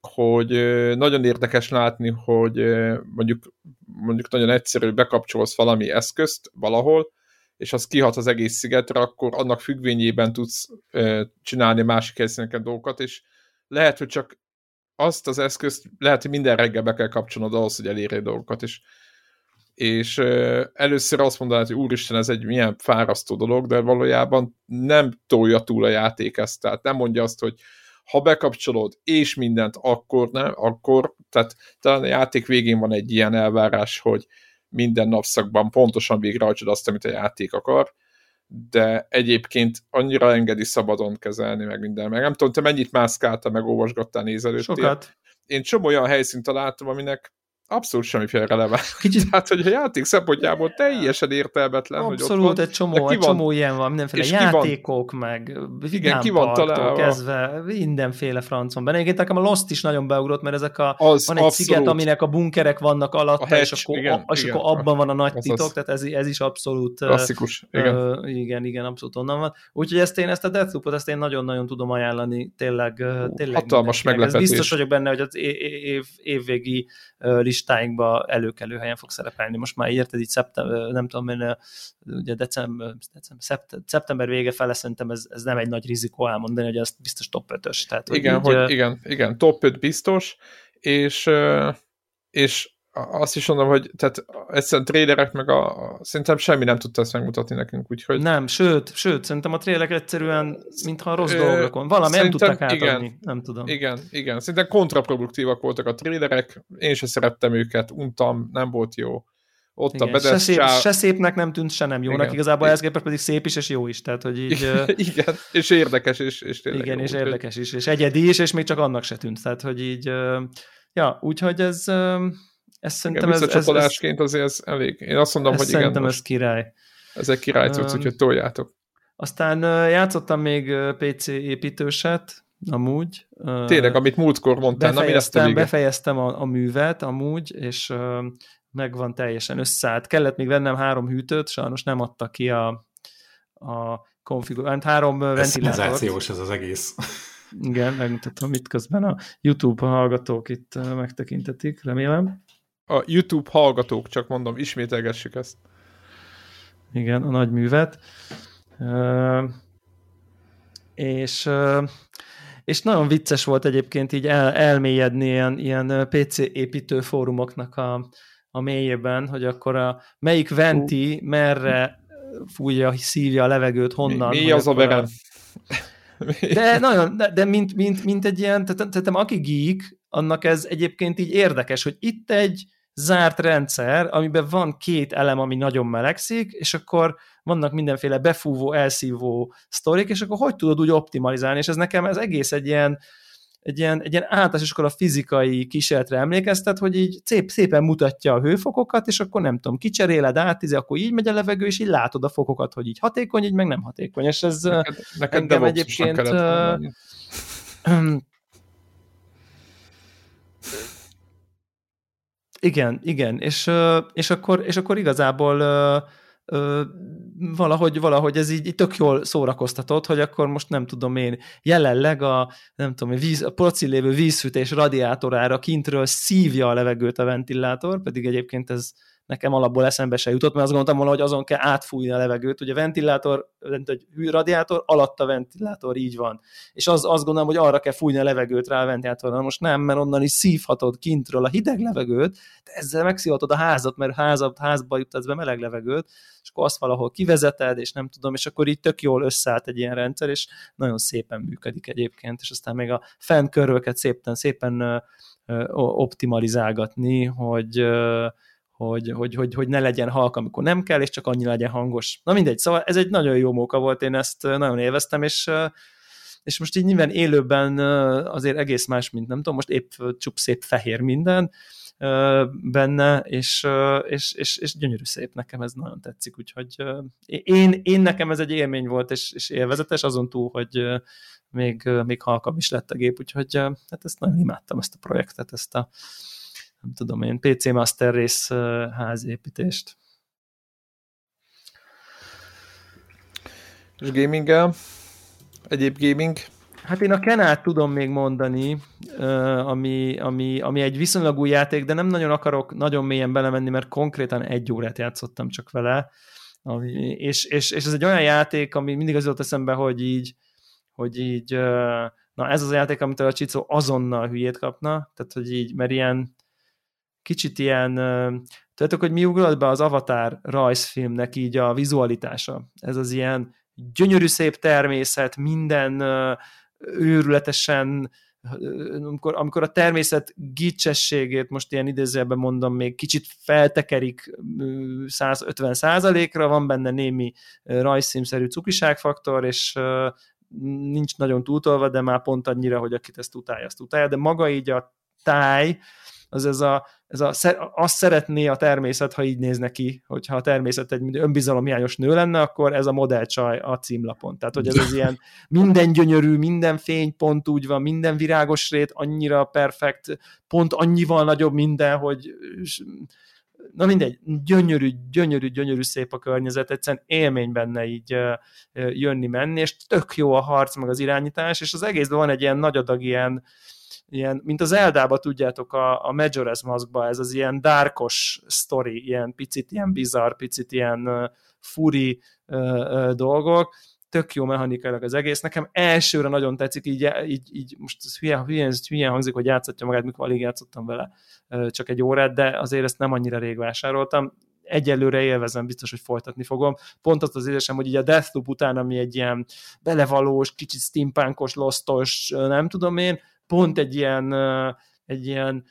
hogy nagyon érdekes látni, hogy mondjuk, mondjuk nagyon egyszerű, bekapcsolsz valami eszközt valahol, és az kihat az egész szigetre, akkor annak függvényében tudsz csinálni másik helyszíneken dolgokat, és lehet, hogy csak azt az eszközt lehet, hogy minden reggel be kell kapcsolnod ahhoz, hogy elérje dolgokat, és, és először azt mondanád, hogy úristen, ez egy milyen fárasztó dolog, de valójában nem tolja túl a játék ezt, tehát nem mondja azt, hogy ha bekapcsolod és mindent, akkor nem, akkor, tehát talán a játék végén van egy ilyen elvárás, hogy minden napszakban pontosan végrehajtsod azt, amit a játék akar, de egyébként annyira engedi szabadon kezelni meg minden. Meg nem tudom, te mennyit mászkáltál, meg olvasgattál nézelőttél. Sokat. Én csomó olyan helyszínt találtam, aminek abszolút semmiféle releváns. Kicsit, tehát, hogy a játék szempontjából teljesen értelmetlen, abszolút, hogy ott van, egy csomó, egy csomó ilyen van, mindenféle játékok, van, meg igen, ki van találva. kezdve, mindenféle francon benne. Egyébként nekem a Lost is nagyon beugrott, mert ezek a, az van egy abszolút. sziget, aminek a bunkerek vannak hatch, és, akkor, igen, a, és igen, akkor abban van a nagy titok, az tehát ez, ez is abszolút klasszikus, igen. Uh, igen, igen, abszolút onnan van. Úgyhogy ezt én, ezt a Deathloop-ot, ezt én nagyon-nagyon tudom ajánlani, tényleg, tényleg Hatalmas meglepetés. Biztos vagyok benne, hogy az év, évvégi listáinkba előkelő helyen fog szerepelni. Most már érted, így szeptember, nem tudom, én, ugye december, december, szeptember vége fele szerintem ez, ez nem egy nagy rizikó elmondani, hogy ez biztos top 5-ös. Tehát, igen, hogy, így, hogy igen, igen, top 5 biztos, és, és azt is mondom, hogy tehát egyszerűen trélerek meg a, szerintem semmi nem tudta ezt megmutatni nekünk, úgyhogy... Nem, sőt, sőt, szerintem a trélerek egyszerűen, mintha rossz dolgokon. Valami nem tudtak átadni, igen, nem tudom. Igen, igen, szerintem kontraproduktívak voltak a trélerek, én se szerettem őket, untam, nem volt jó. Ott igen, a se, szép, se szépnek nem tűnt, se nem jónak, igen. igazából ehhez képest pedig szép is, és jó is, tehát hogy így... igen, és érdekes is, és tényleg Igen, jó, és érdekes is, és egyedi is, és még csak annak se tűnt, tehát hogy így... Ja, úgyhogy ez ez szerintem igen, ez, ez, ez, azért ez elég. Én azt mondom, hogy igen. Szerintem ez király. Ez egy cucc, um, úgyhogy toljátok. Aztán játszottam még PC építőset, amúgy. Tényleg, amit múltkor mondtál, befejeztem, na, befejeztem a, a művet amúgy, és megvan teljesen összeállt. Kellett még vennem három hűtőt, sajnos nem adta ki a, a konfigurált három ventilátort. ez az egész. Igen, megmutatom itt közben a YouTube hallgatók itt megtekintetik, remélem. A YouTube hallgatók, csak mondom, ismételgessük ezt. Igen, a nagy művet. Uh, és uh, és nagyon vicces volt egyébként így el, elmélyedni ilyen, ilyen PC építő fórumoknak a, a mélyében, hogy akkor a, melyik venti merre fújja, szívja a levegőt, honnan. Mi, mi az a verem? De nagyon, de, de mint, mint, mint egy ilyen, tehát, tehát aki geek, annak ez egyébként így érdekes, hogy itt egy zárt rendszer, amiben van két elem, ami nagyon melegszik, és akkor vannak mindenféle befúvó, elszívó sztorik, és akkor hogy tudod úgy optimalizálni, és ez nekem ez egész egy ilyen, egy ilyen, egy ilyen általános iskola fizikai kísérletre emlékeztet, hogy így szép, szépen mutatja a hőfokokat, és akkor nem tudom, kicseréled át, tíze, akkor így megy a levegő, és így látod a fokokat, hogy így hatékony, így meg nem hatékony. És ez neked, neked egyébként... Igen, igen, és, és, akkor, és akkor igazából valahogy, valahogy ez így, így tök jól szórakoztatott, hogy akkor most nem tudom én, jelenleg a, nem tudom, víz, a procil lévő vízfűtés radiátorára kintről szívja a levegőt a ventilátor, pedig egyébként ez nekem alapból eszembe se jutott, mert azt gondoltam volna, hogy azon kell átfújni a levegőt, ugye a ventilátor, egy radiátor, alatt a ventilátor, így van. És az, azt gondolom, hogy arra kell fújni a levegőt rá a ventilátorra. Most nem, mert onnan is szívhatod kintről a hideg levegőt, de ezzel megszívhatod a házat, mert házat, házba juttatsz be meleg levegőt, és akkor azt valahol kivezeted, és nem tudom, és akkor így tök jól összeállt egy ilyen rendszer, és nagyon szépen működik egyébként, és aztán még a fent köröket szépen, szépen optimalizálgatni, hogy hogy, hogy, hogy, hogy ne legyen halk, amikor nem kell, és csak annyi legyen hangos. Na mindegy, szóval ez egy nagyon jó móka volt, én ezt nagyon élveztem, és és most így nyilván élőben azért egész más, mint nem tudom, most épp csup szép fehér minden benne, és, és, és, és gyönyörű szép, nekem ez nagyon tetszik, úgyhogy én, én nekem ez egy élmény volt, és, és élvezetes, azon túl, hogy még, még halkam is lett a gép, úgyhogy hát ezt nagyon imádtam, ezt a projektet, ezt a, nem tudom én, PC Master Race házépítést. És gaminggel? Egyéb gaming? Hát én a Kenát tudom még mondani, ami, ami, ami egy viszonylag új játék, de nem nagyon akarok nagyon mélyen belemenni, mert konkrétan egy órát játszottam csak vele, ami, és, és, és ez egy olyan játék, ami mindig az jutott eszembe, hogy így, hogy így, na ez az a játék, amitől a Csicó azonnal hülyét kapna, tehát hogy így, mert ilyen, kicsit ilyen, tudjátok, hogy mi ugrott be az Avatar rajzfilmnek így a vizualitása. Ez az ilyen gyönyörű szép természet, minden őrületesen amikor, amikor a természet gicsességét, most ilyen idézőjelben mondom, még kicsit feltekerik 150 százalékra, van benne némi rajzszímszerű cukiságfaktor, és nincs nagyon túltolva, de már pont annyira, hogy akit ezt utálja, azt utálja, de maga így a táj, az ez a, ez a, azt szeretné a természet, ha így néz neki, hogyha a természet egy önbizalomhiányos nő lenne, akkor ez a modellcsaj a címlapon. Tehát, hogy ez az ilyen minden gyönyörű, minden fénypont úgy van, minden virágos rét annyira perfekt, pont annyival nagyobb minden, hogy na mindegy, gyönyörű, gyönyörű, gyönyörű szép a környezet, egyszerűen élmény benne így jönni-menni, és tök jó a harc, meg az irányítás, és az egészben van egy ilyen nagy adag ilyen, ilyen, mint az Eldába tudjátok, a, a Majora's Maskba, ez az ilyen dárkos sztori, ilyen picit ilyen bizarr, picit ilyen uh, furi uh, uh, dolgok, tök jó mechanikailag az egész. Nekem elsőre nagyon tetszik, így, így, így most ez hülye, hülye, hülye hangzik, hogy játszhatja magát, mikor alig játszottam vele csak egy órát, de azért ezt nem annyira rég vásároltam. Egyelőre élvezem, biztos, hogy folytatni fogom. Pont azt az érzésem, hogy így a Deathloop után, ami egy ilyen belevalós, kicsit steampunkos, lostos, nem tudom én, pont egy ilyen, egy ilyen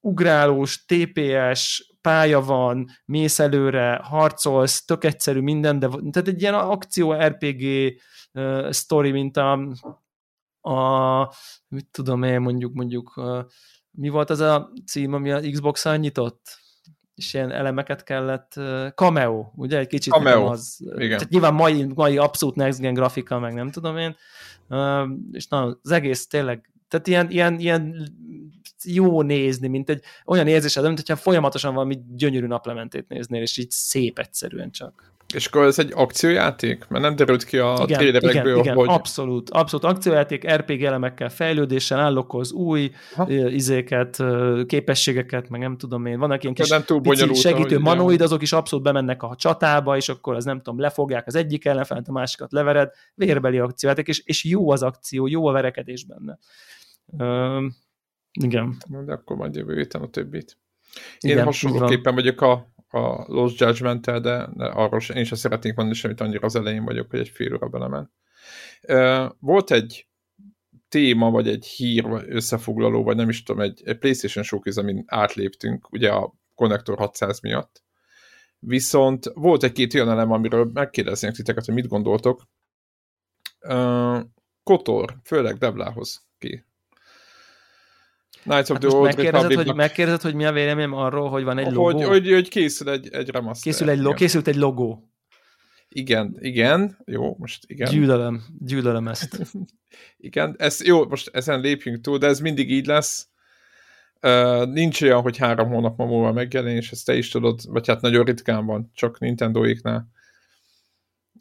ugrálós, TPS pálya van, mész előre, harcolsz, tök egyszerű minden, de tehát egy ilyen akció RPG uh, story, mint a, a mit tudom én, mondjuk, mondjuk uh, mi volt az a cím, ami a Xbox-on nyitott? és ilyen elemeket kellett, uh, cameo, ugye, egy kicsit Cameo, az, igen. Tehát nyilván mai, mai abszolút next gen grafika, meg nem tudom én, uh, és na, az egész tényleg, tehát ilyen, ilyen, ilyen jó nézni, mint egy olyan érzésed, mint hogyha folyamatosan valami gyönyörű naplementét néznél, és így szép egyszerűen csak. És akkor ez egy akciójáték? Mert nem derült ki a igen, trailerekből, igen, igen, hogy... abszolút, abszolút akciójáték, RPG elemekkel, fejlődéssel, állokoz új Ha. izéket, képességeket, meg nem tudom én, vannak ilyen Akkor kis nem túl pici segítő manoid, azok is abszolút bemennek a csatába, és akkor az nem tudom, lefogják az egyik ellenfelet, a másikat levered, vérbeli akciójáték, és, és jó az akció, jó a verekedés benne. Ö, igen. De akkor majd jövő héten a többit. Én Igen, hasonlóképpen vagyok a, a Lost judgment de, de arról sem, én sem szeretnék mondani semmit, annyira az elején vagyok, hogy egy fél óra belemen. Uh, volt egy téma, vagy egy hír, vagy összefoglaló, vagy nem is tudom, egy, egy PlayStation showcase, amin átléptünk, ugye a Connector 600 miatt. Viszont volt egy-két olyan elem, amiről megkérdeznék titeket, hogy mit gondoltok. Uh, Kotor, főleg Devlához ki. Knights of Hát the Old megkérdezed, hogy, megkérdezed, hogy mi a véleményem arról, hogy van egy logó? hogy, hogy, hogy készül egy, egy remaster. Készül egy, lo- készült egy logó. igen, igen, jó, most igen. Gyűlölöm, gyűlölöm ezt. Igen, ez, jó, most ezen lépjünk túl, de ez mindig így lesz. Uh, nincs olyan, hogy három hónap múlva megjelenés, ezt te is tudod, vagy hát nagyon ritkán van, csak Nintendo-éknál.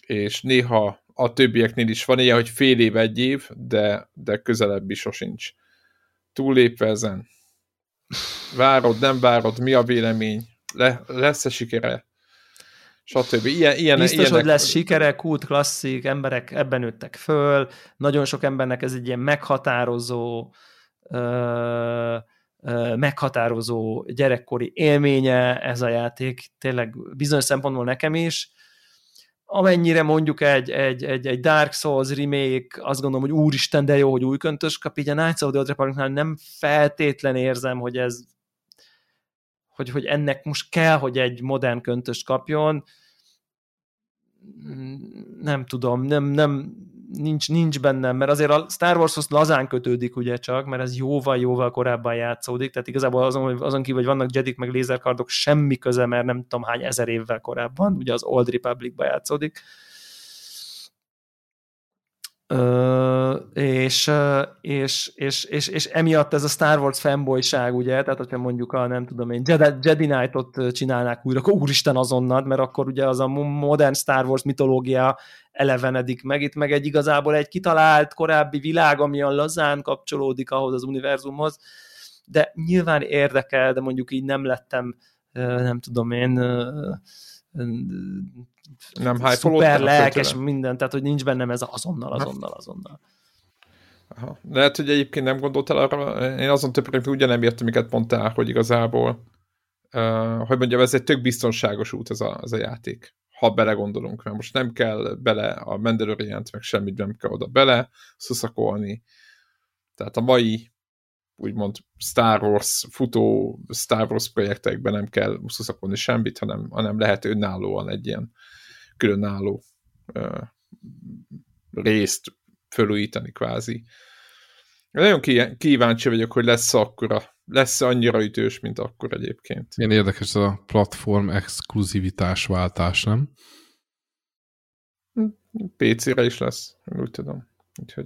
És néha a többieknél is van ilyen, hogy fél év, egy év, de, de közelebb is sosincs. Túllépve ezen. Várod, nem várod, mi a vélemény, Le, lesz-e sikere, stb. Ilyen, ilyen, Biztos, ilyenek, hogy lesz sikere, kult, klasszik, emberek ebben nőttek föl, nagyon sok embernek ez egy ilyen meghatározó ö, ö, meghatározó gyerekkori élménye ez a játék, tényleg bizonyos szempontból nekem is. Amennyire mondjuk egy, egy, egy, egy Dark Souls remake, azt gondolom, hogy úristen, de jó, hogy új köntös kap, így a Knights of the Old Republicnál nem feltétlen érzem, hogy ez hogy, hogy ennek most kell, hogy egy modern köntöst kapjon. Nem tudom, nem, nem, nincs, nincs bennem, mert azért a Star Warshoz lazán kötődik ugye csak, mert ez jóval-jóval korábban játszódik, tehát igazából azon, azon kívül, hogy vannak jedik meg lézerkardok, semmi köze, mert nem tudom hány ezer évvel korábban, ugye az Old Republicban játszódik. Ö, és, és, és, és, és, emiatt ez a Star Wars fanboyság, ugye, tehát hogyha mondjuk a nem tudom én, Jedi, Jedi Knight-ot csinálnák újra, akkor úristen azonnal, mert akkor ugye az a modern Star Wars mitológia elevenedik meg, itt meg egy igazából egy kitalált korábbi világ, ami a lazán kapcsolódik ahhoz az univerzumhoz, de nyilván érdekel, de mondjuk így nem lettem, nem tudom én, nem szuper lelkes minden, tehát hogy nincs bennem ez azonnal, azonnal, azonnal. Aha. Lehet, hogy egyébként nem gondoltál arra, én azon többek ugyanem értem, amiket mondtál, hogy igazából, uh, hogy mondjam, ez egy tök biztonságos út ez a, ez a játék, ha belegondolunk, mert most nem kell bele a mandalorian meg semmit nem kell oda bele szuszakolni. Tehát a mai úgymond Star Wars, futó Star Wars projektekben nem kell szuszakolni semmit, hanem, hanem lehet önállóan egy ilyen különálló uh, részt fölújítani kvázi. Nagyon kíváncsi vagyok, hogy lesz akkora, lesz annyira ütős, mint akkor egyébként. Milyen érdekes ez a platform exkluzivitás váltás, nem? PC-re is lesz, úgy tudom. Úgyhogy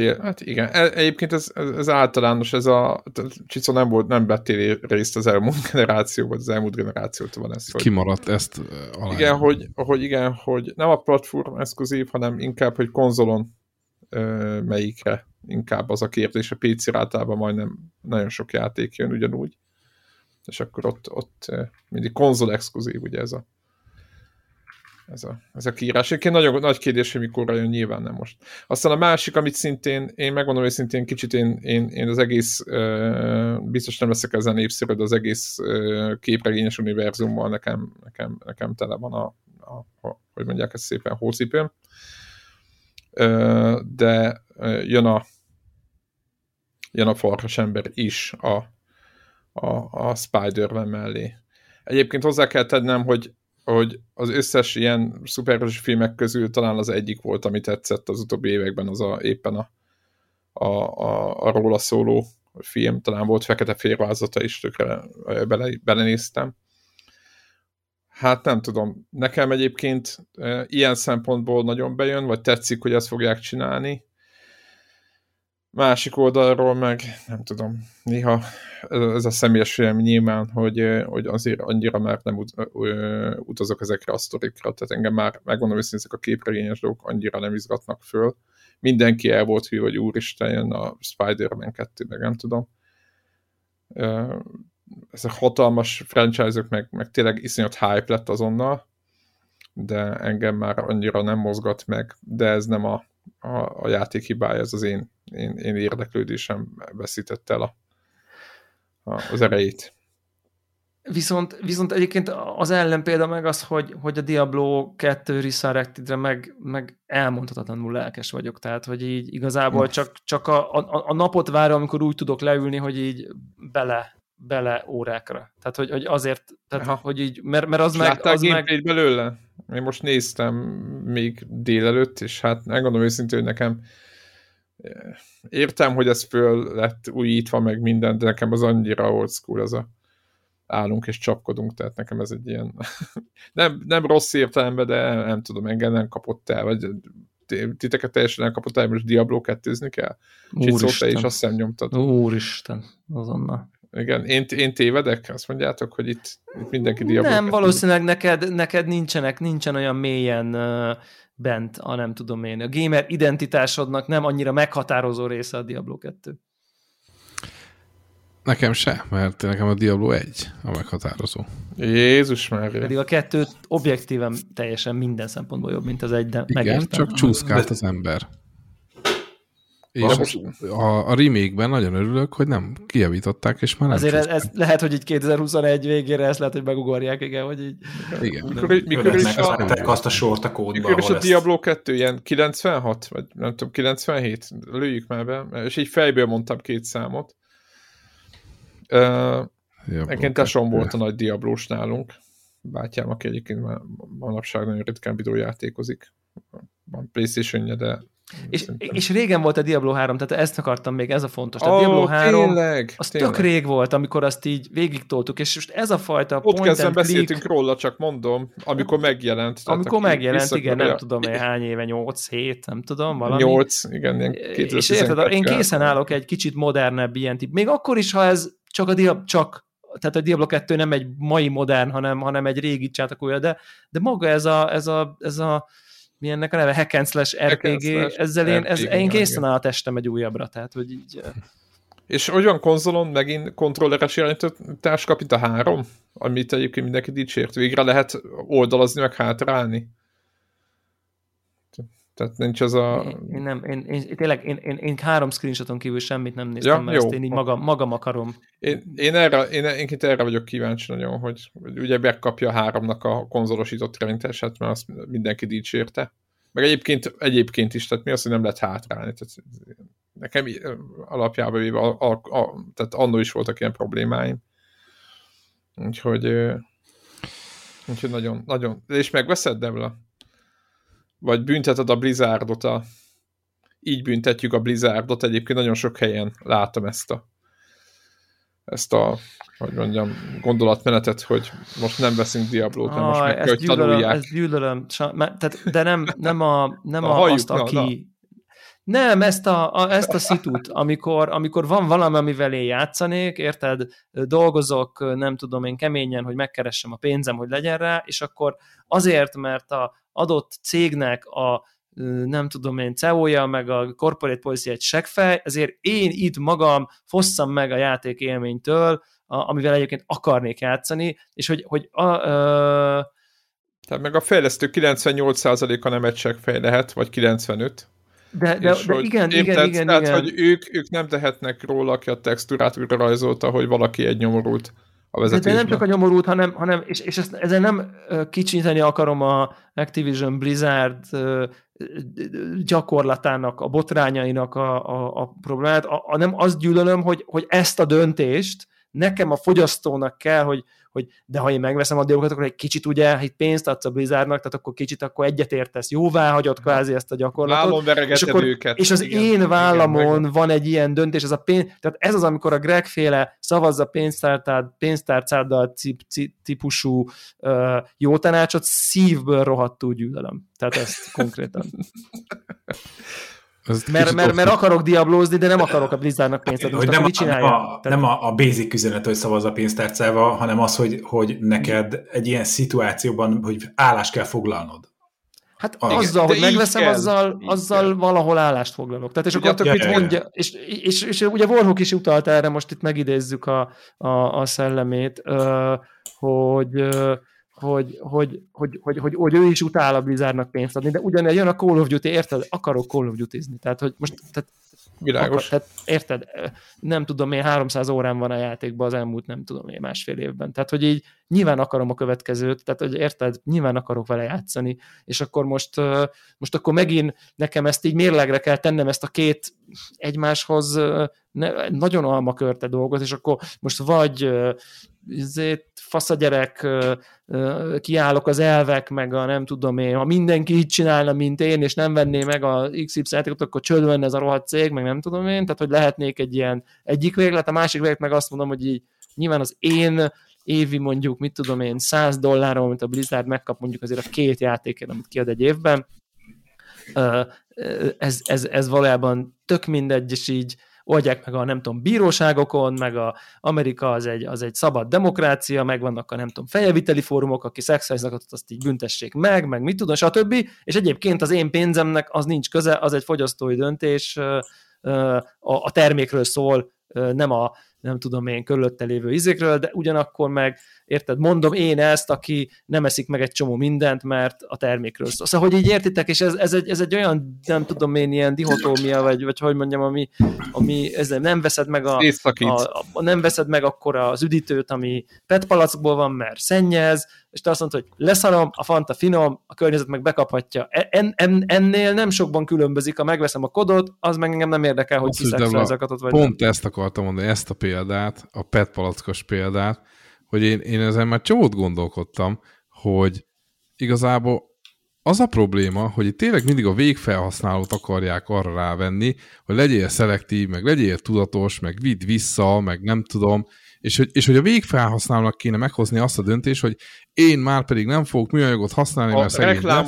Hát igen, egyébként ez, ez, ez általános, ez a Csicó nem volt, nem vettél részt az elmúlt generációban, az elmúlt generációtól van ez. Hogy, Kimaradt ezt alá. Igen, hogy, hogy igen, hogy nem a platform exkluzív, hanem inkább, hogy konzolon melyikre inkább az a kérdés, a PC-re általában majdnem nagyon sok játék jön ugyanúgy, és akkor ott, ott mindig konzol exkluzív, ugye ez a ez a, ez a kiírás. Egyébként nagyon nagy kérdés, hogy mikor jön, nyilván nem most. Aztán a másik, amit szintén, én megmondom, hogy szintén kicsit én, én, én az egész, biztos nem leszek ezen népszerű, de az egész uh, képregényes univerzummal nekem, nekem, nekem tele van a, a, a hogy mondják ezt szépen, hócipőm. De jön a jön a farkas ember is a, a, a Spider-Man mellé. Egyébként hozzá kell tennem, hogy hogy az összes ilyen szuperhős filmek közül talán az egyik volt, ami tetszett az utóbbi években, az a, éppen a, a, a, a róla szóló film, talán volt fekete férvázata is, tökre bele, belenéztem. Hát nem tudom, nekem egyébként ilyen szempontból nagyon bejön, vagy tetszik, hogy ezt fogják csinálni. Másik oldalról meg, nem tudom, néha ez a személyes vélemény nyilván, hogy, hogy azért annyira már nem ut utazok ezekre a sztorikra, tehát engem már, megmondom hogy ezek a képregényes dolgok annyira nem izgatnak föl. Mindenki el volt hű, hogy úristen jön a Spider-Man 2, meg nem tudom. Ezek hatalmas franchise-ok, meg, meg tényleg iszonyat hype lett azonnal, de engem már annyira nem mozgat meg, de ez nem a, a, a játék hibája, ez az én, én, én érdeklődésem veszítette el a, a, az erejét. Viszont, viszont egyébként az ellenpélda meg az, hogy, hogy a Diablo 2 Resurrected-re meg, meg elmondhatatlanul lelkes vagyok, tehát hogy így igazából csak, csak a, a, a napot várom, amikor úgy tudok leülni, hogy így bele, bele órákra. Tehát, hogy, hogy azért, tehát, Aha. hogy így, mert, mert az meg... az meg... belőle? Én most néztem még délelőtt, és hát megmondom őszintén, hogy nekem eh, értem, hogy ez föl lett újítva meg minden, de nekem az annyira old school az a állunk és csapkodunk, tehát nekem ez egy ilyen nem, nem rossz értelemben, de nem tudom, engem nem kapott el, vagy titeket teljesen elkapott el, most Diablo 2 kell? Úristen. te is azt hiszem nyomtad. Úristen, azonnal. Igen, én, én tévedek? Azt mondjátok, hogy itt, itt mindenki Diablo Nem, valószínűleg neked, neked nincsenek, nincsen olyan mélyen uh, bent, a nem tudom én. A gamer identitásodnak nem annyira meghatározó része a Diablo 2. Nekem se, mert nekem a Diablo 1 a meghatározó. Jézus már. Pedig a kettő objektíven teljesen minden szempontból jobb, mint az egy, de Igen, megértem. csak csúszkált az ember. És a, a remake-ben nagyon örülök, hogy nem kijavították, és már nem Azért ez, ez, lehet, hogy így 2021 végére ezt lehet, hogy megugorják, igen, hogy így... Igen. Mikor, mikor is a, azt a sort a kódba, Mikor is a Diablo 2 ilyen 96, vagy nem tudom, 97? Lőjük már be. És így fejből mondtam két számot. Uh, Egyébként tesom volt a nagy Diablós nálunk. Bátyám, aki egyébként már manapság nagyon ritkán videójátékozik. Van playstation de és, és régen volt a Diablo 3, tehát ezt akartam még, ez a fontos. A oh, Diablo 3 tényleg, az tényleg. tök rég volt, amikor azt így végig toltuk, és most ez a fajta Ott point and beszéltünk click, róla, csak mondom, amikor megjelent. Amikor megjelent, igen, nem tudom én hány éve, 8-7, nem tudom, valami. 8, igen, ilyen És érted, én készen állok egy kicsit modernebb ilyen tip. Még akkor is, ha ez csak a Diablo, csak tehát a Diablo 2 nem egy mai modern, hanem, hanem egy régi csátakulja, de, de maga ez a, ez a, ez a mi ennek a neve, hack and slash RPG, slash ezzel én, ez, én készen áll a testem egy újabbra, tehát hogy így... És olyan konzolon megint kontrolleres irányítás kap, mint a három, amit egyébként mindenki dicsért. Végre lehet oldalazni, meg hátrálni. Tehát nincs az a... Én, én nem, én, én, tényleg, én, én, én három screenshoton kívül semmit nem néztem, ja, mert jó. ezt én így magam, magam akarom. Én, én, erre, én, én erre vagyok kíváncsi nagyon, hogy, hogy ugye megkapja a háromnak a konzolosított irányítását, mert azt mindenki dicsérte. Meg egyébként, egyébként is, tehát mi az, hogy nem lehet hátrálni. Tehát nekem alapjában véve, a, a, a, tehát annó is voltak ilyen problémáim. Úgyhogy, úgyhogy nagyon, nagyon. És megveszed, Devla? Vagy bünteted a Blizzardot, a, így büntetjük a Blizzardot, egyébként nagyon sok helyen látom ezt a ezt a, hogy mondjam, gondolatmenetet, hogy most nem veszünk Diablót, nem most meg kell, hogy gyűlölöm, tanulják. Ezt gyűlölöm, tehát, de nem, nem, a, nem a, a azt, aki... Na, na. Nem, ezt a, a, ezt a szitut, amikor, amikor van valami, amivel én játszanék, érted, dolgozok, nem tudom én keményen, hogy megkeressem a pénzem, hogy legyen rá, és akkor azért, mert a, adott cégnek a nem tudom én, CEO-ja, meg a corporate policy egy seggfej, ezért én itt magam fosszam meg a játék élménytől, a, amivel egyébként akarnék játszani, és hogy, hogy a, ö... Tehát meg a fejlesztő 98%-a nem egy seggfej lehet, vagy 95. De, de, de igen, érted, igen, igen, tehát, igen. hogy ők, ők nem tehetnek róla, aki a textúrát újra rajzolta, hogy valaki egy nyomorult a vezetésben. De, nem csak a nyomorult, hanem, hanem és, és ezt, ezen nem kicsinteni akarom a Activision Blizzard gyakorlatának, a botrányainak a, a, a problémát, hanem azt gyűlölöm, hogy, hogy ezt a döntést nekem a fogyasztónak kell, hogy, hogy de ha én megveszem a dolgokat, akkor egy kicsit ugye, egy pénzt adsz a Blizzardnak, tehát akkor kicsit akkor egyetértesz, jóvá hagyod kvázi ezt a gyakorlatot. és, akkor, őket. és az igen, én vállamon igen, van egy ilyen döntés, ez a pénz, tehát ez az, amikor a Greg féle szavazza pénztárcáddal típusú uh, jó tanácsot szívből rohadtul gyűlölöm. Tehát ezt konkrétan. Mert, mert, mert akarok diablózni, de nem akarok a Blizzardnak pénzt adni. Hogy nem, mit nem, a, Tehát... nem a, a basic üzenet, hogy szavaz a pénztárcával, hanem az, hogy, hogy neked egy ilyen szituációban, hogy állást kell foglalnod. Hát a, azzal, hogy megveszem, kell, azzal, azzal valahol állást foglalok. Tehát és akkor mit mondja, és, és, és, és ugye Warhawk is utalta erre, most itt megidézzük a, a, a szellemét, hogy hogy, hogy, hogy, hogy, hogy, hogy ő is utál a Blizzardnak pénzt adni, de ugyanilyen jön a Call of Duty, érted? Akarok Call of Duty-zni. Tehát, hogy most, tehát, Világos. Akar, tehát, érted? Nem tudom, én 300 órán van a játékban az elmúlt, nem tudom én, másfél évben. Tehát, hogy így nyilván akarom a következőt, tehát, hogy érted? Nyilván akarok vele játszani, és akkor most, most akkor megint nekem ezt így mérlegre kell tennem, ezt a két egymáshoz ne, nagyon almakörte dolgot, és akkor most vagy ezért fasz a gyerek, kiállok az elvek, meg a nem tudom én, ha mindenki így csinálna, mint én, és nem venné meg a XY játékot, akkor csődön ez a rohadt cég, meg nem tudom én, tehát hogy lehetnék egy ilyen egyik véglet, a másik véglet meg azt mondom, hogy így nyilván az én évi mondjuk, mit tudom én, 100 dollárról, amit a Blizzard megkap mondjuk azért a két játékért, amit kiad egy évben, ez, ez, ez valójában tök mindegy, és így oldják meg a nem tudom bíróságokon, meg a Amerika az egy, az egy szabad demokrácia, meg vannak a nem tudom fejeviteli fórumok, aki szexuális azt így büntessék meg, meg mit tudom, stb. És egyébként az én pénzemnek az nincs köze, az egy fogyasztói döntés, a termékről szól, nem a nem tudom én körülötte lévő izékről, de ugyanakkor meg, érted, mondom én ezt, aki nem eszik meg egy csomó mindent, mert a termékről szól. Szóval, hogy így értitek, és ez, ez, egy, ez egy olyan, nem tudom én, ilyen dihotómia, vagy, vagy hogy mondjam, ami, ami ez nem veszed meg a, a, a, nem veszed meg akkor az üdítőt, ami PET palackból van, mert szennyez, és te azt mondod, hogy leszarom, a fanta finom, a környezet meg bekaphatja. E, en, en, ennél nem sokban különbözik, ha megveszem a kodot, az meg engem nem érdekel, hogy kiszexuálzakatot vagy Pont nem. ezt akartam mondani, ezt a példát, a PET palackos példát, hogy én, én ezen már csomót gondolkodtam, hogy igazából az a probléma, hogy itt tényleg mindig a végfelhasználót akarják arra rávenni, hogy legyél szelektív, meg legyél tudatos, meg vidd vissza, meg nem tudom, és hogy, és hogy a végfelhasználónak kéne meghozni azt a döntést, hogy én már pedig nem fogok műanyagot használni, a mert szerint nem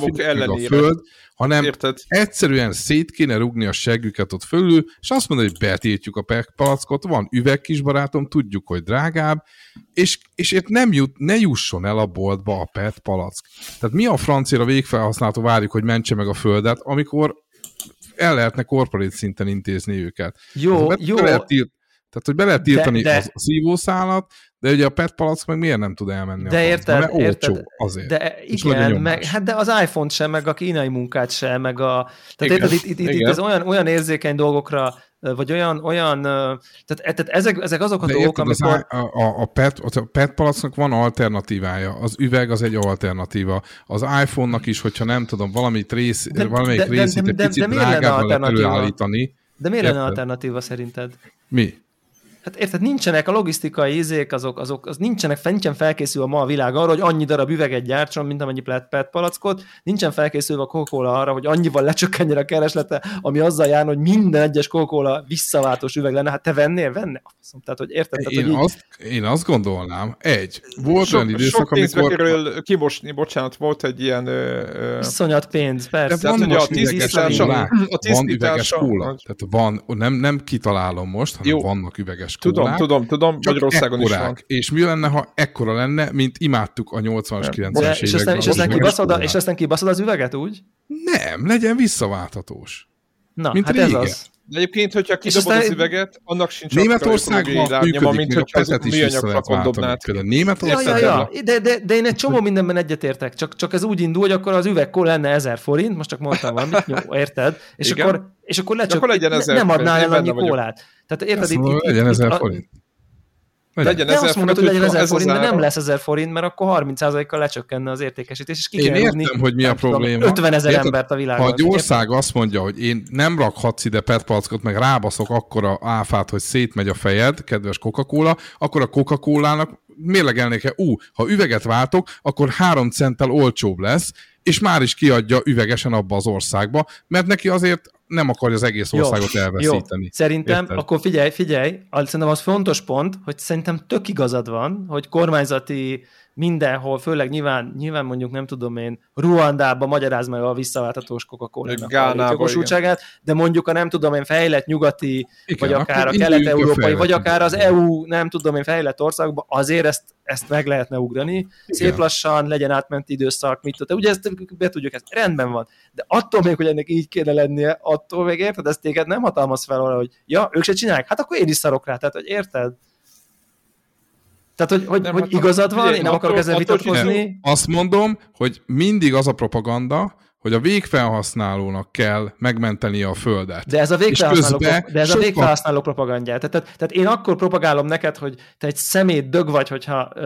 a föld, hanem Érted? egyszerűen szét kéne rugni a seggüket ott fölül, és azt mondani, hogy betiltjuk a palackot, van üveg kis barátom, tudjuk, hogy drágább, és, és itt nem jut, ne jusson el a boltba a PET palack. Tehát mi a francia végfelhasználó várjuk, hogy mentse meg a földet, amikor el lehetne korporát szinten intézni őket. Jó, jó. Lehet tehát, hogy be lehet tiltani de, de, a szívószálat, de ugye a PET palack meg miért nem tud elmenni de a érted, mert érted, olcsó azért. De igen, meg, hát de az iPhone sem, meg a kínai munkát sem, meg a... Tehát igen, érted, itt, itt, itt, itt ez olyan, olyan érzékeny dolgokra vagy olyan, olyan tehát, e, tehát ezek, ezek azok a De dolgok, érted, amikor... A, a, a, PET, a PET palacknak van alternatívája, az üveg az egy alternatíva. Az iPhone-nak is, hogyha nem tudom, valamit rész, de, valamelyik de, részét de, de, egy picit de, de, de drágább előállítani. De miért lenne alternatíva szerinted? Mi? Hát érted, nincsenek a logisztikai izék, azok, azok az nincsenek, nincsen felkészülve ma a világ arra, hogy annyi darab üveget gyártson, mint amennyi PET palackot, nincsen felkészülve a coca arra, hogy annyival lecsökkenjen a kereslete, ami azzal jár, hogy minden egyes coca visszaváltós üveg lenne. Hát te vennél? Venne? Tehát, hogy érted? Tehát, én, hogy azt, így... én azt gondolnám, egy, volt olyan időszak, sok amikor... kerül kimosni, bocsánat, volt egy ilyen... Ö, Iszonyat pénz, persze. De van a tisztítása, a tisztítása, van üveges kóla. Tehát van, nem, nem kitalálom most, hanem Jó. vannak üveges Tudom, tudom, tudom, Csak Magyarországon ekkorák. is van. És mi lenne, ha ekkora lenne, mint imádtuk a 80-as, 90-es években. És aztán, és, aztán kibaszod, és aztán kibaszod az üveget úgy? Nem, legyen visszaváltatós. Na, mint hát régen. ez az. De egyébként, hogyha kidobod aztán... az üveget, annak sincs Németországban működik, mint hogy a petet is vissza lehet váltani. Például Németországban... Ja, ja, de, de, de én egy csomó mindenben egyetértek, csak, csak ez úgy indul, hogy akkor az üvegkó lenne 1000 forint, most csak mondtam valamit, jó, érted? És Igen. akkor, és akkor lecsök, akkor legyen ne, nem adnál el annyi kólát. Tehát érted, itt, itt, legyen 1000 forint. Legyen De ezer azt mondod, hogy forint, legyen hogyha 1000 ez az forint, de nem lesz 1000 forint, mert akkor 30%-kal lecsökkenne az értékesítés, és ki Én kell értem, rúgni, hogy mi a probléma. 50 ezer Érted? embert a világon. Ha egy ország azt mondja, hogy én nem rakhatsz ide petpalackot, meg rábaszok akkora áfát, hogy szétmegy a fejed, kedves Coca-Cola, akkor a Coca-Colának mérlegelnék -e, ú, ha üveget váltok, akkor három centtel olcsóbb lesz, és már is kiadja üvegesen abba az országba, mert neki azért nem akarja az egész Jó, országot elveszíteni. Jó, szerintem, Érted? akkor figyelj, figyelj, az- szerintem az fontos pont, hogy szerintem tök igazad van, hogy kormányzati mindenhol, főleg nyilván, nyilván mondjuk nem tudom én, Ruandába magyaráz meg a visszaváltatós coca cola jogosultságát, de mondjuk a nem tudom én fejlett nyugati, Igen, vagy akár a kelet-európai, vagy akár az. EU, nem tudom én, fejlett országban, azért ezt, ezt meg lehetne ugrani. Szép lassan, legyen átmenti időszak, mit tudom. Ugye ezt be tudjuk, ezt rendben van. De attól még, hogy ennek így kéne lennie, attól még érted, ezt téged nem hatalmaz fel arra, hogy ja, ők se csinálják, hát akkor én is szarok rá, tehát hogy érted? Tehát, hogy, hogy, Nem, hogy hát igazad van, én nem akarok ezzel vitatkozni. Azt mondom, hogy mindig az a propaganda, hogy a végfelhasználónak kell megmenteni a földet. De ez a végfelhasználó, pro- de ez a végfelhasználó propagandja. Tehát, tehát, tehát, én akkor propagálom neked, hogy te egy szemét dög vagy, hogyha uh,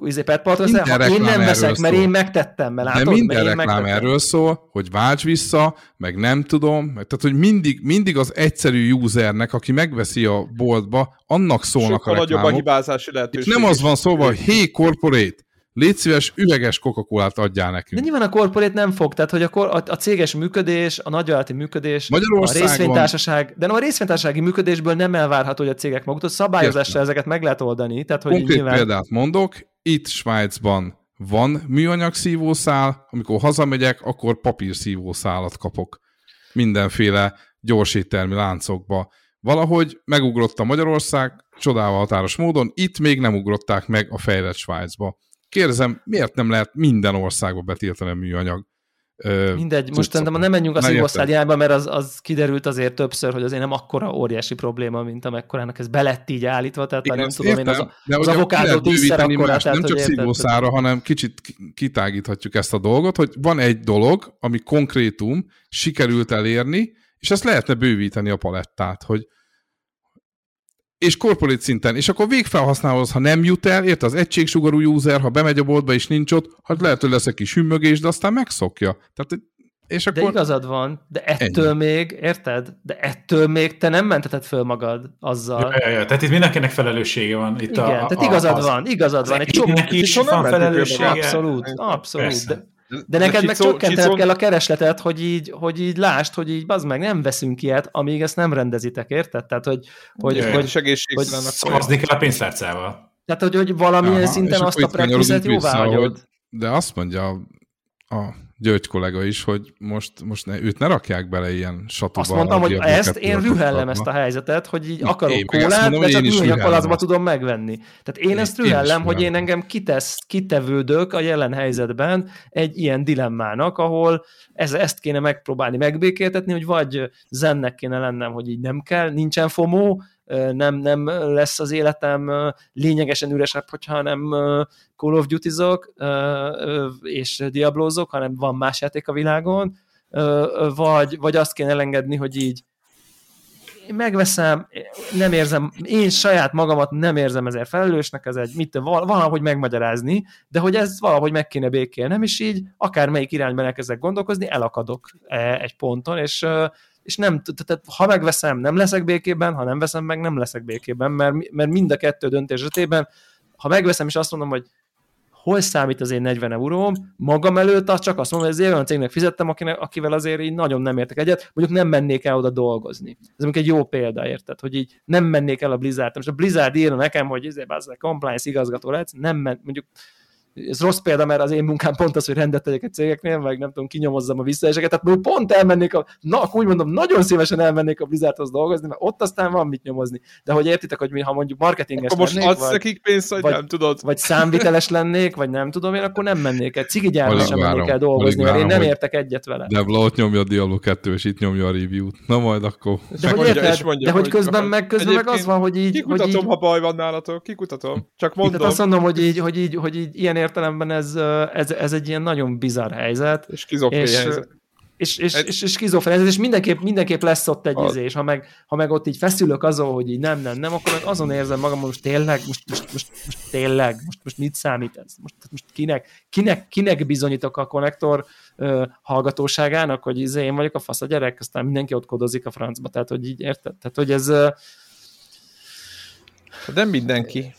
Minden ha én nem veszek, mert én megtettem, mert De látod, minden mert én reklám megtettem. erről szól, hogy válts vissza, meg nem tudom, meg, tehát hogy mindig, mindig az egyszerű usernek, aki megveszi a boltba, annak szólnak Sokkal a nagyobb a reklámok. hibázási Itt lehetőség. nem az van szóval, hogy hey corporate, légy szíves, üveges coca adjál De nekünk. nyilván a korporét nem fog, tehát hogy a, kor, a, a céges működés, a nagyvállalati működés, a részvénytársaság, de nem a részvénytársasági működésből nem elvárható, hogy a cégek maguktól szabályozással Értem. ezeket meg lehet oldani. Tehát, hogy Konkrét nyilván... példát mondok, itt Svájcban van műanyag szívószál, amikor hazamegyek, akkor papír szívószálat kapok mindenféle gyorséttermi láncokba. Valahogy megugrott a Magyarország, csodával határos módon, itt még nem ugrották meg a fejlett Svájcba. Kérdezem, miért nem lehet minden országba betiltani a műanyag? Mindegy, most cuccokat? szerintem nem menjünk a Na, szívószál érted? irányba, mert az, az kiderült azért többször, hogy azért nem akkora óriási probléma, mint amekkorának ez belett így állítva, tehát már Igen, nem tudom én, az, értem, de az avokádó tízszer akkora, más, tehát nem csak szívószára, hanem kicsit ki- kitágíthatjuk ezt a dolgot, hogy van egy dolog, ami konkrétum, sikerült elérni, és ezt lehetne bővíteni a palettát, hogy és korporát szinten, és akkor végfelhasználóhoz, ha nem jut el, érte az egységsugarú user, ha bemegy a boltba és nincs ott, hát lehet, hogy lesz egy kis hümmögés, de aztán megszokja. Tehát, és De akkor igazad van, de ettől Ennyi. még, érted? De ettől még te nem menteted föl magad azzal. Ja, ja, ja. Tehát itt mindenkinek felelőssége van. Itt Igen, a, tehát a, igazad az- van, igazad van. Egy csomó, Neki is Viszont nem van felelőssége. abszolút, abszolút. Persze. De, de neked meg csökkentened kell a keresletet, hogy így, hogy így lásd, hogy így bazd meg, nem veszünk ilyet, amíg ezt nem rendezitek, érted? Tehát, hogy, hogy, Jaj, hogy, hogy Szavazni kell a pénztárcával. tehát, hogy, hogy valamilyen Aha, szinten azt a prekvizet jóvá hagyod. hogy- de azt mondja a, a György kollega is, hogy most, most ne, őt ne rakják bele ilyen satuba. Azt mondtam, hogy ezt 2 én rühellem ezt a helyzetet, hogy így akarok én kólát, mondom, de csak én is műanyag rühellem palacba azt. tudom megvenni. Tehát én Én- ezt én rühellem, hogy én engem kitesz, kitevődök a jelen helyzetben egy ilyen dilemmának, ahol ez, ezt kéne megpróbálni megbékéltetni, hogy vagy zennek kéne lennem, hogy így nem kell, nincsen fomó, nem, nem lesz az életem lényegesen üresebb, hogyha nem Call of Duty-zok és Diablozok, hanem van más játék a világon, vagy, vagy azt kéne elengedni, hogy így én megveszem, nem érzem, én saját magamat nem érzem ezért felelősnek, ez egy, mit, valahogy megmagyarázni, de hogy ez valahogy meg kéne békélnem, és így akármelyik irányban elkezdek gondolkozni, elakadok egy ponton, és, és nem, tehát ha megveszem, nem leszek békében, ha nem veszem meg, nem leszek békében, mert, mert mind a kettő döntés esetében, ha megveszem, és azt mondom, hogy hol számít az én 40 euróm, magam előtt azt csak azt mondom, hogy ezért olyan cégnek fizettem, akinek, akivel azért így nagyon nem értek egyet, mondjuk nem mennék el oda dolgozni. Ez mondjuk egy jó példa, érted, hogy így nem mennék el a Blizzard. Most a Blizzard írna nekem, hogy ezért az compliance igazgató lehetsz, nem ment, mondjuk ez rossz példa, mert az én munkám pont az, hogy rendet tegyek egy cégeknél, meg nem tudom, kinyomozzam a visszaeseket, tehát mondjuk pont elmennék, a, na, akkor úgy mondom, nagyon szívesen elmennék a Blizzardhoz dolgozni, mert ott aztán van mit nyomozni. De hogy értitek, hogy mi, ha mondjuk marketinges Akkor most lennék, adsz vagy, nekik pénzt, vagy, vagy- nem tudod? vagy számviteles lennék, vagy nem tudom én, akkor nem mennék el. Cigigyárba Alig sem várom, mennék el dolgozni, mert én várom, nem hogy- értek egyet vele. De ott nyomja a Diablo 2, és itt nyomja a review-t. Na majd akkor... De hogy, mondja, érted, mondja, de hogy hogy- közben, meg, közben meg az van, hogy így... Hogy Kikutatom, így ha baj van nálatok, kikutatom. Csak tehát mondom. azt mondom, hogy így, hogy így, hogy így ilyen értelemben ez, ez, ez egy ilyen nagyon bizarr helyzet, És kizopni és, helyzet. és, és, és, és skizofrén, és mindenképp, mindenképp lesz ott egy izé, és ha meg, ha meg ott így feszülök azon, hogy így nem, nem, nem, akkor meg azon érzem magam, most tényleg, most, most, most, most tényleg, most, most mit számít ez? Most, most kinek, kinek, kinek bizonyítok a konnektor uh, hallgatóságának, hogy izé, én vagyok a fasz a gyerek, aztán mindenki ott kodozik a francba, tehát hogy így érted? Tehát, hogy ez... Uh, de mindenki.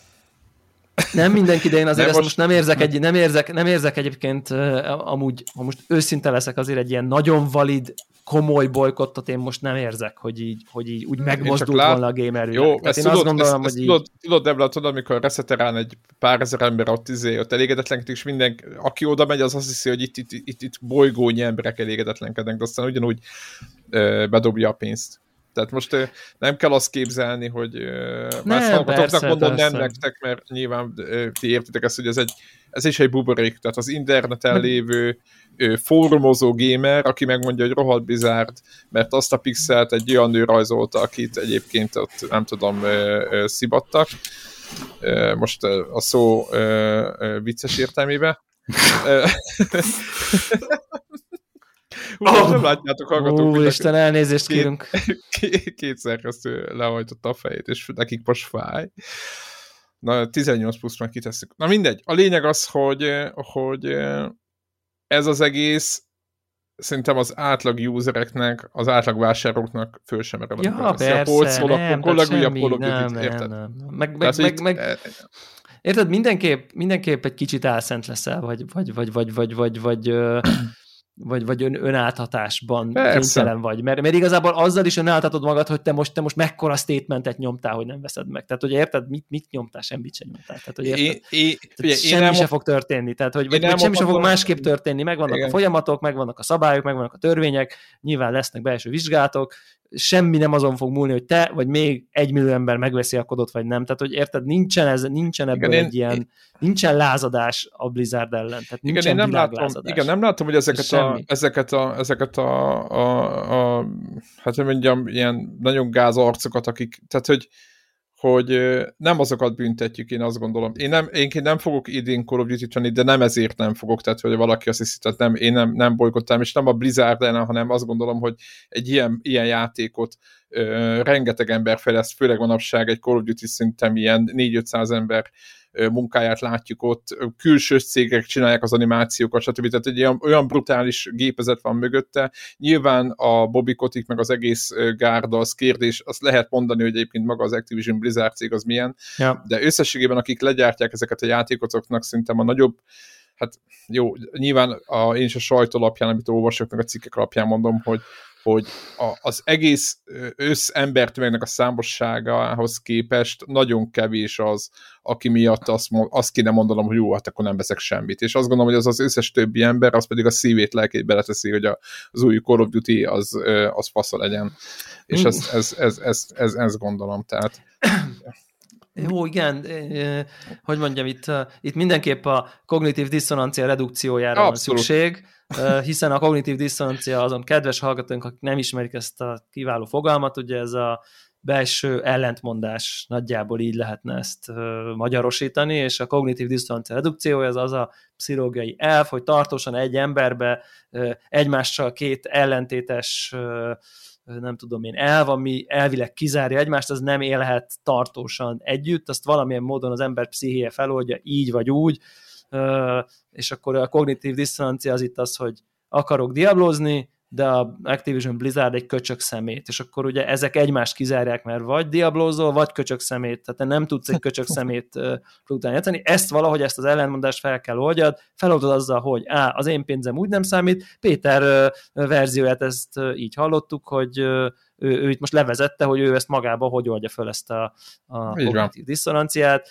Nem mindenki, de én azért nem most, most nem érzek, egy, nem érzek, nem érzek egyébként amúgy, ha most őszinte leszek, azért egy ilyen nagyon valid, komoly bolykottot én most nem érzek, hogy így, hogy így úgy megmozdult lát... volna a gamer Jó, ezt én tudod, azt gondolom, ezt, hogy ezt így... tudod, tudod, Debla, tudod, amikor reszeterán egy pár ezer ember ott, izé, ott elégedetlenkedik, és minden, aki oda megy, az azt hiszi, hogy itt, itt, itt, itt bolygónyi emberek elégedetlenkednek, de aztán ugyanúgy uh, bedobja a pénzt. Tehát most nem kell azt képzelni, hogy más hallgatóknak mondom persze. nem nektek, mert nyilván ti értitek ezt, hogy ez, egy, ez is egy buborék, tehát az interneten lévő fórumozó gamer, aki megmondja, hogy rohadt bizárd, mert azt a pixelt egy olyan nő rajzolta, akit egyébként ott nem tudom, szibattak. Most a szó vicces értelmébe. Hú, oh, nem látjátok hallgatók. Ó, Isten, elnézést két, kérünk. Két, kétszer keresztül lehajtotta a fejét, és nekik most fáj. Na, 18 plusz meg kitesszük. Na mindegy. A lényeg az, hogy, hogy ez az egész szerintem az átlag usereknek, az átlag vásárlóknak föl sem merem. Ja, persze, a polcról, nem, akkor legújabb nem, érted? Nem, nem. Meg, meg, meg, meg, e- érted, mindenképp, mindenképp egy kicsit álszent leszel, vagy, vagy, vagy, vagy, vagy, vagy, vagy vagy, vagy ön, önáltatásban kénytelen vagy. Mert, mert igazából azzal is önáltatod magad, hogy te most, te most mekkora statementet nyomtál, hogy nem veszed meg. Tehát, hogy érted, mit, mit nyomtál, semmit sem nyomtál. Tehát, hogy érted, én, én, tehát semmi nem se fog történni. Tehát, hogy, vagy, vagy semmi sem fog másképp történni. Megvannak igen. a folyamatok, megvannak a szabályok, megvannak a törvények, nyilván lesznek belső vizsgálatok, semmi nem azon fog múlni, hogy te, vagy még egy millió ember megveszi a kodot, vagy nem. Tehát, hogy érted, nincsen, ez, nincsen ebből igen, egy én, ilyen, nincsen lázadás a Blizzard ellen. Tehát igen, én nem látom, igen, nem látom, hogy ezeket a, ezeket a, ezeket a, a, a, hát mondjam, ilyen nagyon gáz arcokat, akik, tehát, hogy hogy nem azokat büntetjük, én azt gondolom. Én nem, én nem fogok idén Call of duty de nem ezért nem fogok, tehát hogy valaki azt hiszi, tehát nem, én nem, nem bolykottám, és nem a Blizzard ellen, hanem azt gondolom, hogy egy ilyen, ilyen játékot ö, rengeteg ember fejleszt, főleg manapság egy Call of Duty szinten ilyen 4-500 ember munkáját látjuk ott, külső cégek csinálják az animációkat, stb. Tehát egy olyan, olyan brutális gépezet van mögötte. Nyilván a Bobby Kotick meg az egész gárda, az kérdés, azt lehet mondani, hogy egyébként maga az Activision Blizzard cég az milyen, ja. de összességében akik legyártják ezeket a játékotoknak szerintem a nagyobb hát jó, nyilván a, én is a sajtó alapján, amit olvasok, meg a cikkek alapján mondom, hogy hogy a, az egész összembertömegnek a számosságához képest nagyon kevés az, aki miatt azt, azt kéne mondanom, hogy jó, hát akkor nem veszek semmit. És azt gondolom, hogy az az összes többi ember, az pedig a szívét, lelkét beleteszi, hogy a, az új Call of Duty az, az fasza legyen. És ez, ez, ez, ez, ez, ez gondolom, tehát... Jó, igen, hogy mondjam, itt, itt mindenképp a kognitív diszonancia redukciójára Abszolút. van szükség, hiszen a kognitív diszonancia azon kedves hallgatóink, akik nem ismerik ezt a kiváló fogalmat, ugye ez a belső ellentmondás, nagyjából így lehetne ezt magyarosítani, és a kognitív diszonancia redukciója az az a pszichológiai elf, hogy tartósan egy emberbe egymással két ellentétes nem tudom én, elv, ami elvileg kizárja egymást, az nem élhet tartósan együtt, azt valamilyen módon az ember pszichéje feloldja, így vagy úgy, és akkor a kognitív diszonancia az itt az, hogy akarok diablozni, de a Activision Blizzard egy köcsök szemét, és akkor ugye ezek egymást kizárják, mert vagy diablózol, vagy köcsök szemét, tehát te nem tudsz egy köcsök szemét után játszani. Ezt valahogy, ezt az ellentmondást fel kell oldjad, feloldod azzal, hogy á, az én pénzem úgy nem számít, Péter verzióját ezt így hallottuk, hogy ő, ő itt most levezette, hogy ő ezt magába hogy oldja föl ezt a, a kognitív diszonanciát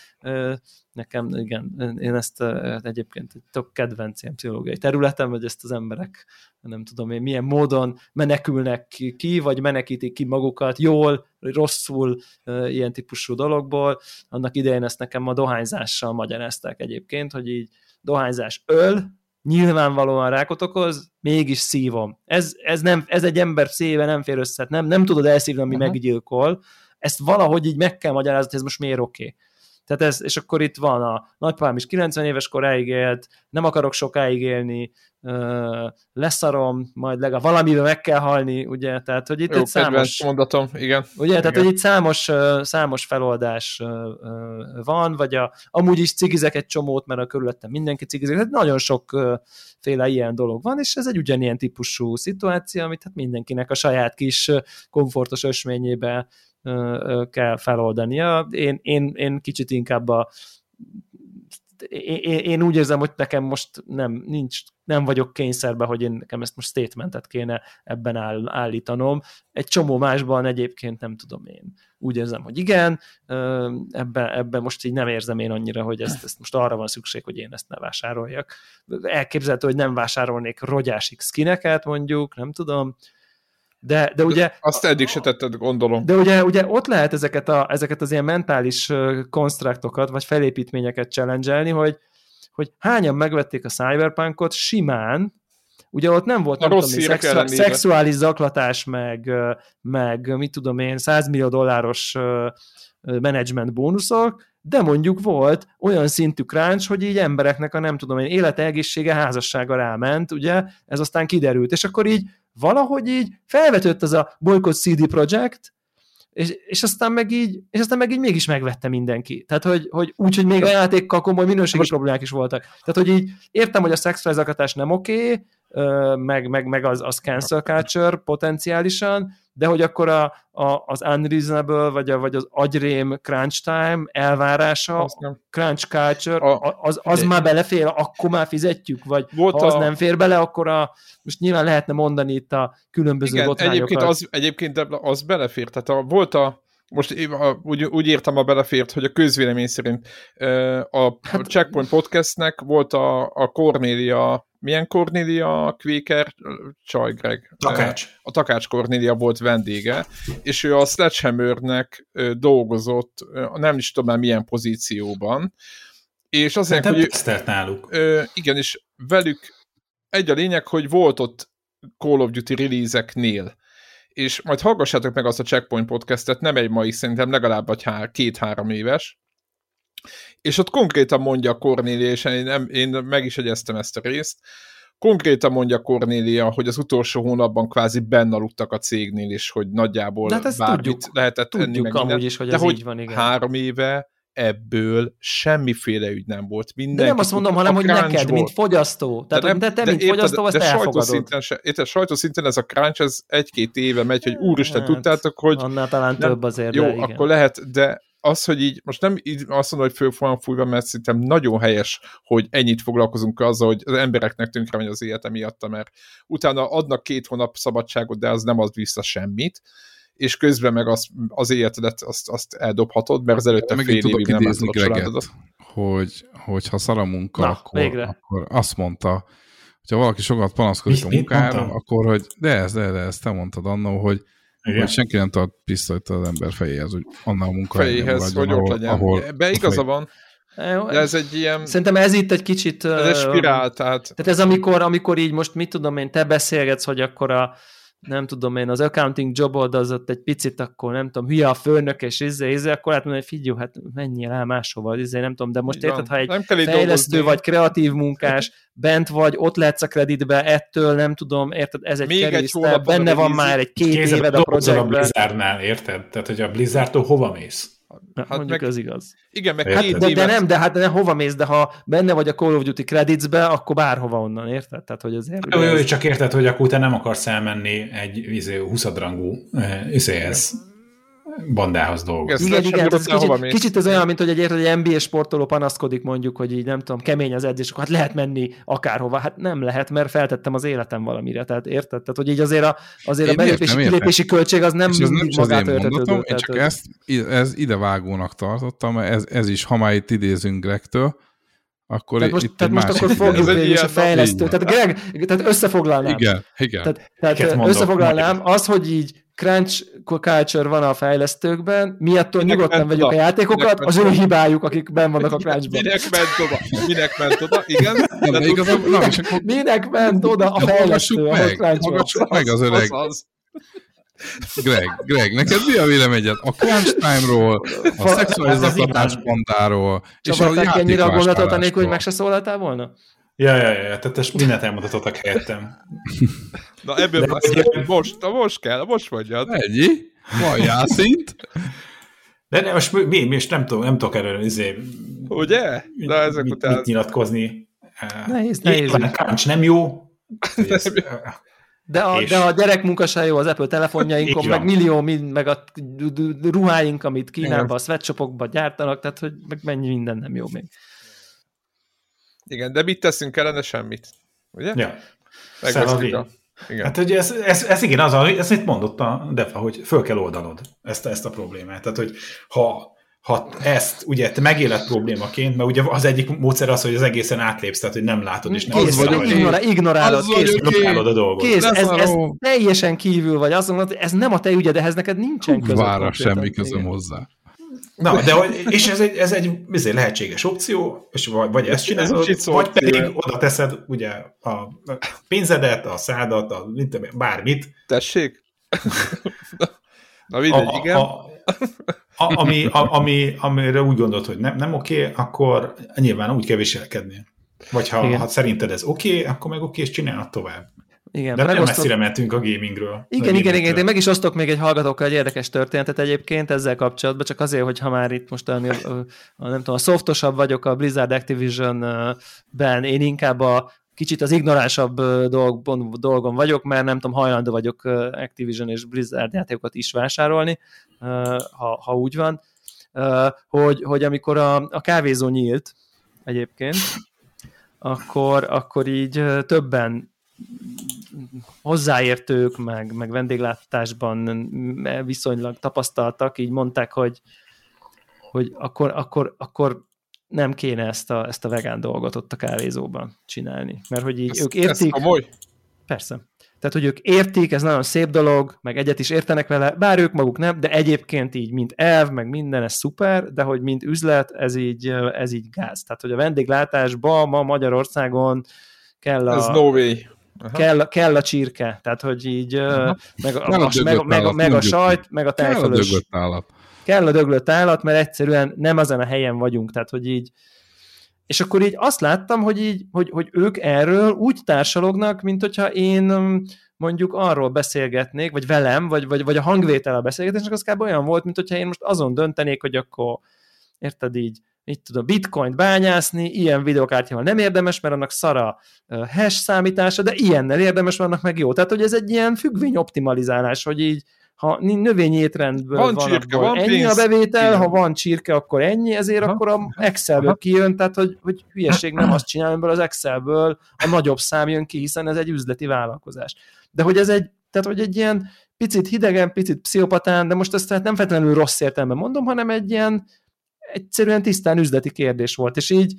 nekem, igen, én ezt egyébként egy tök kedvenc ilyen pszichológiai területem, hogy ezt az emberek nem tudom én milyen módon menekülnek ki, vagy menekítik ki magukat jól, rosszul ilyen típusú dologból. Annak idején ezt nekem a dohányzással magyarázták egyébként, hogy így dohányzás öl, nyilvánvalóan rákot okoz, mégis szívom. Ez, ez, nem, ez egy ember szíve nem fér össze, nem, nem tudod elszívni, ami uh-huh. meggyilkol. Ezt valahogy így meg kell magyarázni, hogy ez most miért oké. Okay Tehát ez, és akkor itt van a nagypapám is 90 éves koráig élt, nem akarok sokáig élni, leszarom, majd legalább valamiben meg kell halni, ugye, tehát hogy itt Jó, egy számos... mondatom, igen. Ugye, igen. tehát hogy itt számos, számos feloldás van, vagy a, amúgy is cigizek egy csomót, mert a körülöttem mindenki cigizik, tehát nagyon sokféle ilyen dolog van, és ez egy ugyanilyen típusú szituáció, amit hát mindenkinek a saját kis komfortos ösményébe kell feloldania. Én, én, én kicsit inkább a én, én úgy érzem, hogy nekem most nem, nincs, nem vagyok kényszerben, hogy én nekem ezt most statementet kéne ebben áll, állítanom. Egy csomó másban egyébként nem tudom én. Úgy érzem, hogy igen, ebben, ebben most így nem érzem én annyira, hogy ezt, ezt most arra van szükség, hogy én ezt ne vásároljak. Elképzelhető, hogy nem vásárolnék rogyásik skineket mondjuk, nem tudom, de, de ugye... Azt eddig se tetted, gondolom. De ugye, ugye ott lehet ezeket, a, ezeket az ilyen mentális konstruktokat, vagy felépítményeket challenge hogy, hogy hányan megvették a Cyberpunkot simán, ugye ott nem volt, nem tudom, szexu- szexuális zaklatás, meg, meg mit tudom én, 100 millió dolláros management bónuszok, de mondjuk volt olyan szintű crunch, hogy így embereknek a nem tudom én élete, egészsége, házassága ráment, ugye, ez aztán kiderült, és akkor így valahogy így felvetődött az a Boycott CD Project, és, és, aztán meg így, és aztán meg így mégis megvette mindenki. Tehát, hogy, hogy úgy, hogy még a játékkal komoly minőségi Most... problémák is voltak. Tehát, hogy így értem, hogy a szexfelzakatás nem oké, okay, meg, meg, meg az, az cancel culture potenciálisan, de hogy akkor a, a, az unreasonable, vagy, a, vagy az agyrém crunch time elvárása, crunch culture, a, az, az de, már belefér, akkor már fizetjük, vagy volt ha az a, nem fér bele, akkor a, most nyilván lehetne mondani itt a különböző igen, egyébként az, egyébként az belefér, tehát a, volt a most úgy, úgy írtam a belefért, hogy a közvélemény szerint a hát, Checkpoint Podcastnek volt a, a Cornélia, milyen Cornélia Quaker? Csaj, Greg. Takács. A Takács Cornélia volt vendége, és ő a Sledgehammernek dolgozott, nem is tudom már milyen pozícióban, és azért, hát hogy... náluk. Igen, és velük egy a lényeg, hogy volt ott Call of Duty release-eknél és majd hallgassátok meg azt a Checkpoint podcastet, nem egy mai, szerintem legalább vagy hár, két-három éves, és ott konkrétan mondja Cornélia, és én, nem, én meg is egyeztem ezt a részt, konkrétan mondja Cornélia, hogy az utolsó hónapban kvázi benne aludtak a cégnél, és hogy nagyjából de hát bármit tudjuk, lehetett tudjuk enni meg amúgy is, hogy de ez hogy így van, igen. három éve ebből semmiféle ügy nem volt. Mindenki de nem azt mondom, hanem, hogy neked, volt. mint fogyasztó. Tehát, de, nem, de te, de mint érted, fogyasztó, azt de. Se, érted, sajtószinten ez a crunch, ez egy-két éve megy, hogy úristen, hát, tudtátok, hogy... Annál talán nem, több azért, Jó, de igen. akkor lehet, de az, hogy így, most nem így azt mondom, hogy föl van fújva, mert szerintem nagyon helyes, hogy ennyit foglalkozunk azzal, hogy az embereknek tönkre megy az élete miatta, mert utána adnak két hónap szabadságot, de az nem ad vissza semmit és közben meg az, az életedet azt, azt eldobhatod, mert az előtte fél évig nem látod a hogy, hogy ha szar a munka, Na, akkor, akkor azt mondta, hogyha valaki sokat panaszkodik a munkára, akkor hogy de ez, de, de ezt te mondtad annó, hogy, hogy senki nem tart pisztolyt az ember fejéhez, hogy annál a munkahelyéhez, hogy ott legyen. Ahol Be igaza van, de ez egy ilyen... Szerintem ez itt egy kicsit... Ez egy spirál, tehát... Tehát ez amikor, amikor így most mit tudom én, te beszélgetsz, hogy akkor a nem tudom én, az accounting jobod az ott egy picit akkor nem tudom, hülye a főnök, és izé, izé, akkor hát mondani, hogy figyelj, hát menjél el máshova, izé, nem tudom, de most érted, ha egy nem fejlesztő dolgozni. vagy kreatív munkás, bent vagy, ott lehetsz a kreditbe, ettől nem tudom, érted, ez egy Még egy benne van már egy két éved a projektben. a Blizzardnál, érted? Tehát, hogy a Blizzardtól hova mész? Hát mondjuk meg, ez igaz. Igen, meg hát, de, de, nem, de hát ne hova mész, de ha benne vagy a Call of Duty creditsbe, akkor bárhova onnan, érted? Tehát, hogy azért... Jó, jó, csak érted, hogy akkor te nem akarsz elmenni egy izé, 20 rangú eh, izéhez bandához dolgozni. Igen, igen, ez kicsit, kicsit ez olyan, mint hogy egy, érted, egy NBA sportoló panaszkodik mondjuk, hogy így nem tudom, kemény az edzés, hát lehet menni akárhova. Hát nem lehet, mert feltettem az életem valamire. Tehát érted? Tehát, hogy így azért a, azért a belépési, kilépési költség az nem ez mindig nem magát mondatom, Én csak ezt, ez idevágónak tartottam, ez, ez is, ha már itt idézünk Grektől, akkor tehát most, itt tehát most akkor fogjuk végül is a fejlesztő. Tehát Greg, tehát összefoglalnám. Igen, igen. Tehát, tehát összefoglalnám, az, hogy így crunch culture van a fejlesztőkben, miattól minek nyugodtan vegyük a játékokat, az ő hibájuk, akik benn vannak a crunchban. Minek ment oda? Minek ment oda? Igen. Nem, de igazából, na, és akkor... Minek ment oda a fejlesztő? Meg, hallgassuk meg az öreg. Az, az. Greg, Greg, neked mi a véleményed? A crunch time-ról, a szexuális zaklatás bandáról, és a ennyire a gondolatot anélkül, hogy meg se szólaltál volna? Ja, ja, ja, tehát mindent elmondhatottak helyettem. Na ebből De, hogy... most, most kell, most mondjad. Ennyi? Van jászint. De ne, most mi, mi, most nem, tudom, nem tudok erről izé, Ugye? Na ezek mit, után... mit nyilatkozni. Nehéz, nehéz. A nem jó. De a, és... de a gyerekmunka se jó az Apple telefonjainkon, meg millió, meg a ruháink, amit Kínában, a sweatshopokban gyártanak, tehát hogy meg mennyi minden nem jó még. Igen, de mit teszünk ellene? Semmit. Ugye? Ja. Igen. Hát ugye ez, ez, ez igen, az, ez mit mondott a Defa, hogy föl kell oldanod ezt, ezt a problémát. Tehát, hogy ha, ha ezt ugye te megéled problémaként, mert ugye az egyik módszer az, hogy az egészen átlépsz, tehát hogy nem látod, és nem kész, vagy, ignorál, ignorálod, az kész, ignorálod a dolgot. Kész, ez, ez, teljesen kívül vagy, azt mondod, ez nem a te ügyed, ehhez neked nincsen között. Vára semmi közöm hozzá. Na, de és ez egy, ez egy ez lehetséges opció, és vagy, vagy ezt csinálod, ez vagy pedig oda teszed ugye a pénzedet, a szádat, a, bármit. Tessék? Na mindegy, a, igen. A, a, ami, a, ami, amire úgy gondolod, hogy nem, nem oké, okay, akkor nyilván úgy kell viselkedni. Vagy ha, ha szerinted ez oké, okay, akkor meg oké, okay, és csinálod tovább. Igen, de megosztok... messzire mentünk a gamingről. Igen, igen, igen, de meg is osztok még egy hallgatókkal egy érdekes történetet egyébként ezzel kapcsolatban, csak azért, hogy ha már itt most a, a, a, nem tudom, a softosabb vagyok a Blizzard Activision-ben, én inkább a kicsit az ignoránsabb dolgon, dolgon vagyok, mert nem tudom, hajlandó vagyok Activision és Blizzard játékokat is vásárolni, ha, ha úgy van, hogy, hogy amikor a, a kávézó nyílt egyébként, akkor, akkor így többen hozzáértők, meg, meg vendéglátásban viszonylag tapasztaltak, így mondták, hogy, hogy akkor, akkor, akkor nem kéne ezt a, ezt a vegán dolgot ott a kávézóban csinálni. Mert hogy így ez, ők értik... Ez komoly? Persze. Tehát, hogy ők értik, ez nagyon szép dolog, meg egyet is értenek vele, bár ők maguk nem, de egyébként így, mint elv, meg minden, ez szuper, de hogy mint üzlet, ez így, ez így gáz. Tehát, hogy a vendéglátásban ma Magyarországon kell a... Ez no way. Kell, kell a csirke, tehát hogy így Aha. meg, a, a, meg, meg, meg a sajt, meg a tejfölös. Kell a döglött állat. Kell a döglött állat, mert egyszerűen nem ezen a helyen vagyunk, tehát hogy így és akkor így azt láttam, hogy, így, hogy, hogy ők erről úgy társalognak, mint hogyha én mondjuk arról beszélgetnék, vagy velem, vagy, vagy, vagy a hangvétel a beszélgetésnek, az kb. olyan volt, mint hogyha én most azon döntenék, hogy akkor érted így, mit tudom, bitcoint bányászni, ilyen videokártyával nem érdemes, mert annak szara hash számítása, de ilyennel érdemes, mert annak meg jó. Tehát, hogy ez egy ilyen függvény optimalizálás, hogy így, ha növényi étrendből van, van, csirke, van ennyi pénz, a bevétel, igen. ha van csirke, akkor ennyi, ezért Aha. akkor a Excelből Aha. kijön, tehát hogy, hogy hülyeség nem azt csinálni, ebből az Excelből a nagyobb szám jön ki, hiszen ez egy üzleti vállalkozás. De hogy ez egy, tehát hogy egy ilyen picit hidegen, picit pszichopatán, de most ezt tehát nem feltétlenül rossz értelemben mondom, hanem egy ilyen egyszerűen tisztán üzleti kérdés volt, és így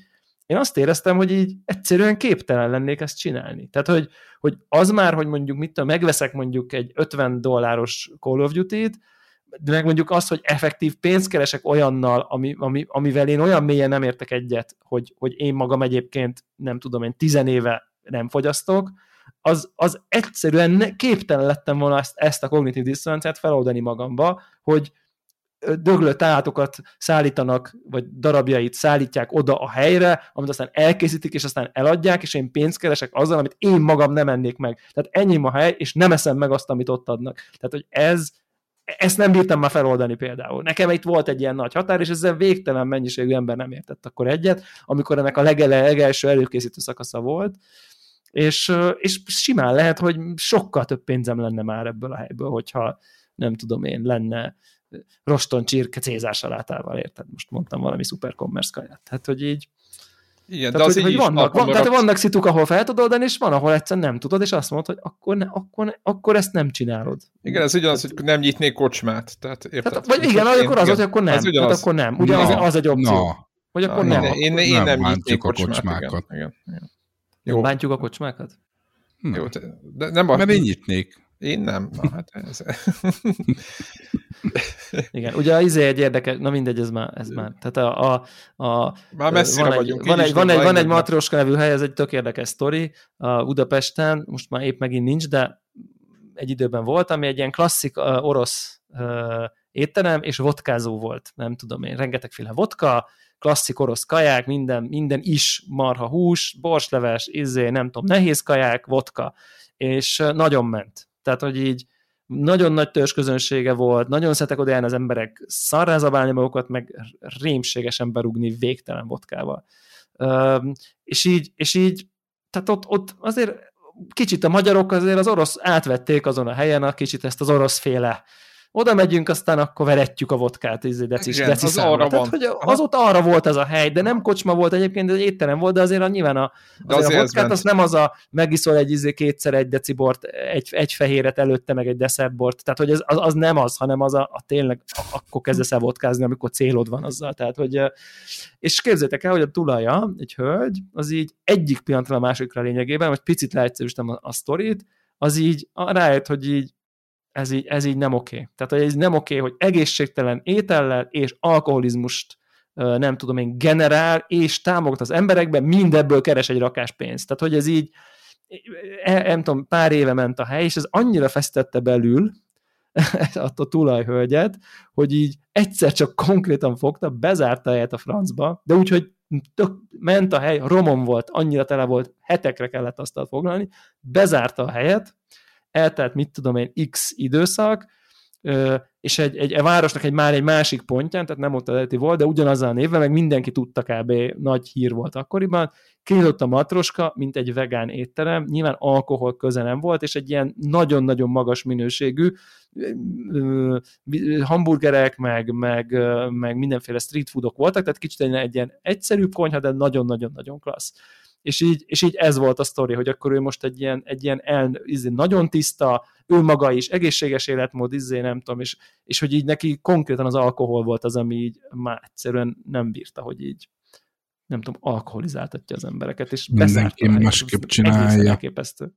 én azt éreztem, hogy így egyszerűen képtelen lennék ezt csinálni. Tehát, hogy, hogy az már, hogy mondjuk mit tudom, megveszek mondjuk egy 50 dolláros Call of Duty-t, de meg mondjuk az, hogy effektív pénzt keresek olyannal, ami, ami, amivel én olyan mélyen nem értek egyet, hogy, hogy én magam egyébként nem tudom, én tizenéve nem fogyasztok, az, az egyszerűen képtelen lettem volna ezt, ezt a kognitív diszonanciát feloldani magamba, hogy, döglött állatokat szállítanak, vagy darabjait szállítják oda a helyre, amit aztán elkészítik, és aztán eladják, és én pénzt keresek azzal, amit én magam nem ennék meg. Tehát ennyi a hely, és nem eszem meg azt, amit ott adnak. Tehát, hogy ez, ezt nem bírtam már feloldani például. Nekem itt volt egy ilyen nagy határ, és ezzel végtelen mennyiségű ember nem értett akkor egyet, amikor ennek a legele, legelső előkészítő szakasza volt, és, és simán lehet, hogy sokkal több pénzem lenne már ebből a helyből, hogyha nem tudom én, lenne roston csirke Cézár salátával, érted? Most mondtam valami szuper commerce kaját. Tehát, hogy így igen, tehát, de az hogy, hogy vannak, van, tehát vannak szituk, ahol fel tudod oldani, és van, ahol egyszerűen nem tudod, és azt mondod, hogy akkor, ne, akkor, akkor ezt nem csinálod. Igen, ez ugyanaz, tehát, hogy nem nyitnék kocsmát. Tehát, érted? Tehát, vagy igen, én, akkor az, hogy akkor nem. Tehát akkor nem. Ugyanaz no, az egy opció. No. Hogy akkor no, nem. Én, én, én nem, nem nyitnék kocsmát. kocsmákat. Igen, igen. Jó. Bántjuk a kocsmákat? Hm. Jó, de nem a... Mert én nyitnék. Én nem. Na, hát ez... Igen, ugye az izé egy érdekes, na mindegy, ez már, ez már. Tehát a, a, a már messzire van vagyunk. Egy, van, egy, van, egy, van egy Matroska nevű hely, ez egy tök érdekes sztori a Budapesten, most már épp megint nincs, de egy időben volt, ami egy ilyen klasszik uh, orosz uh, étterem, és vodkázó volt, nem tudom én, rengetegféle vodka, klasszik orosz kaják, minden, minden is marha hús, borsleves, izé, nem tudom, nehéz kaják, vodka, és nagyon ment. Tehát, hogy így nagyon nagy közönsége volt, nagyon szeretek oda az emberek szarrá zabálni magukat, meg rémségesen berúgni végtelen vodkával. És így, és így tehát ott, ott azért kicsit a magyarok azért az orosz átvették azon a helyen a kicsit ezt az orosz féle oda megyünk, aztán akkor veretjük a vodkát, izé, decis, Igen, deci az arra Tehát, hogy az ott arra volt ez a hely, de nem kocsma volt egyébként, ez egy étterem volt, de azért a, nyilván a, azért azért a vodkát az nem az a megiszol egy izé kétszer egy decibort, egy, egy fehéret előtte, meg egy desszertbort, tehát hogy ez, az, az, nem az, hanem az a, a tényleg akkor kezdesz el vodkázni, amikor célod van azzal, tehát hogy és képzeljétek el, hogy a tulaja, egy hölgy, az így egyik pillanatra a másikra lényegében, vagy picit leegyszerűsítem a, a sztorit, az így rájött, hogy így ez így, ez így nem oké. Okay. Tehát ez nem oké, hogy egészségtelen étellel és alkoholizmust nem tudom én, generál és támogat az emberekben, mindebből keres egy rakás pénzt. Tehát, hogy ez így, e, nem tudom, pár éve ment a hely, és ez annyira fesztette belül a tulajhölgyet, hogy így egyszer csak konkrétan fogta, bezárta helyet a francba, de úgy, hogy tök, ment a hely, romon volt, annyira tele volt, hetekre kellett azt foglalni, bezárta a helyet, eltelt, mit tudom én, x időszak, és egy, egy, egy városnak egy már egy másik pontján, tehát nem ott eredeti volt, de ugyanazzal a névvel, meg mindenki tudta kb. nagy hír volt akkoriban, kinyitott a matroska, mint egy vegán étterem, nyilván alkohol köze nem volt, és egy ilyen nagyon-nagyon magas minőségű hamburgerek, meg, meg, meg mindenféle street foodok voltak, tehát kicsit egy, egy ilyen egyszerűbb konyha, de nagyon-nagyon-nagyon klassz és így, és így ez volt a sztori, hogy akkor ő most egy ilyen, egy ilyen el, izé, nagyon tiszta, ő maga is, egészséges életmód, izé, nem tudom, és, és hogy így neki konkrétan az alkohol volt az, ami így már egyszerűen nem bírta, hogy így nem tudom, alkoholizáltatja az embereket, és Mindenki másképp csinálja. Elképesztő.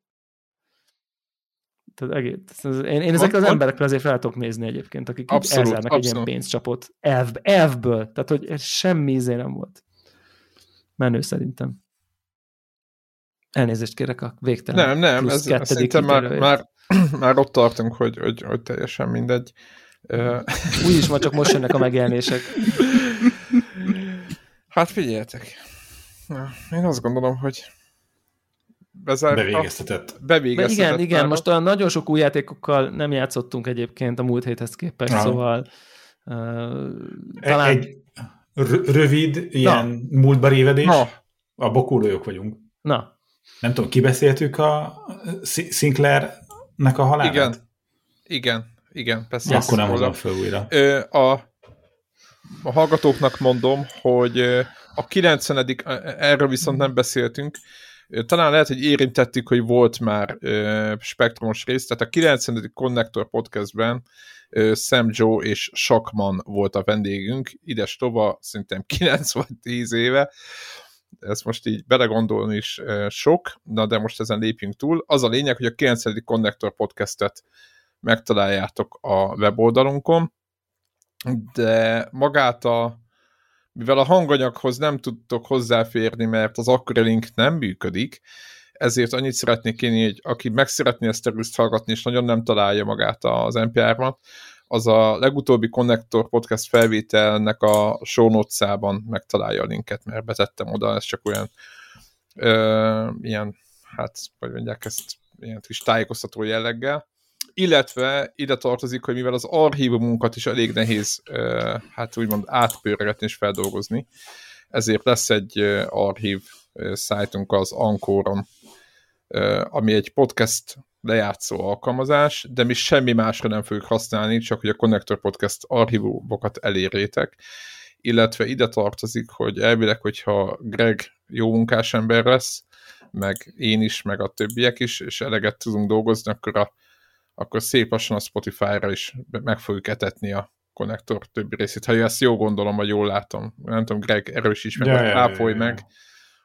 Tehát egész, én, én ezekre az emberekre azért fel tudok nézni egyébként, akik abszolút, elzárnak abszolút. egy ilyen pénzcsapot elv, elvből, tehát hogy semmi izé nem volt. Menő szerintem. Elnézést kérek a végtelen. Nem, nem, ez, szerintem már, már, már ott tartunk, hogy, hogy, hogy teljesen mindegy. Úgyis ma csak most jönnek a megjelenések. Hát figyeljetek. Én azt gondolom, hogy bezárva. Bevégeztetett. Bevégeztetett. igen, igen, most olyan nagyon sok új játékokkal nem játszottunk egyébként a múlt héthez képest, ah. szóval uh, talán... Egy rövid, ilyen Na. múltba révedés. Na. A bokúlójuk vagyunk. Na, nem tudom, kibeszéltük a Sinclairnek a halálát? Igen, igen, igen, persze. Akkor nem hozom fel újra. A, a hallgatóknak mondom, hogy a 90 erről viszont nem beszéltünk, talán lehet, hogy érintettük, hogy volt már spektrumos rész, tehát a 90. Connector podcastben Sam Joe és Sakman volt a vendégünk, ides tova, szerintem 9 vagy 10 éve, ez most így belegondolni is sok, na de most ezen lépjünk túl. Az a lényeg, hogy a 9. Connector podcastet megtaláljátok a weboldalunkon, de magát a mivel a hanganyaghoz nem tudtok hozzáférni, mert az akkori link nem működik, ezért annyit szeretnék kérni, hogy aki meg szeretné ezt a hallgatni, és nagyon nem találja magát az NPR-ban, az a legutóbbi Connector podcast felvételnek a show notes-ában megtalálja a linket, mert betettem oda, ez csak olyan ö, ilyen, hát, hogy mondják ezt, ilyen kis tájékoztató jelleggel. Illetve ide tartozik, hogy mivel az archívumunkat is elég nehéz, ö, hát úgymond átpörgetni és feldolgozni, ezért lesz egy archív szájtunk az Ankoron, ami egy podcast lejátszó alkalmazás, de mi semmi másra nem fogjuk használni, csak hogy a Connector Podcast archívumokat elérjétek, illetve ide tartozik, hogy elvileg, hogyha Greg jó munkás ember lesz, meg én is, meg a többiek is, és eleget tudunk dolgozni, akkor, a, akkor szép lassan a Spotify-ra is meg fogjuk etetni a konnektor többi részét. Ha ezt jó gondolom, vagy jól látom. Nem tudom, Greg, erősíts meg, ja, ápolj ja, ja, ja.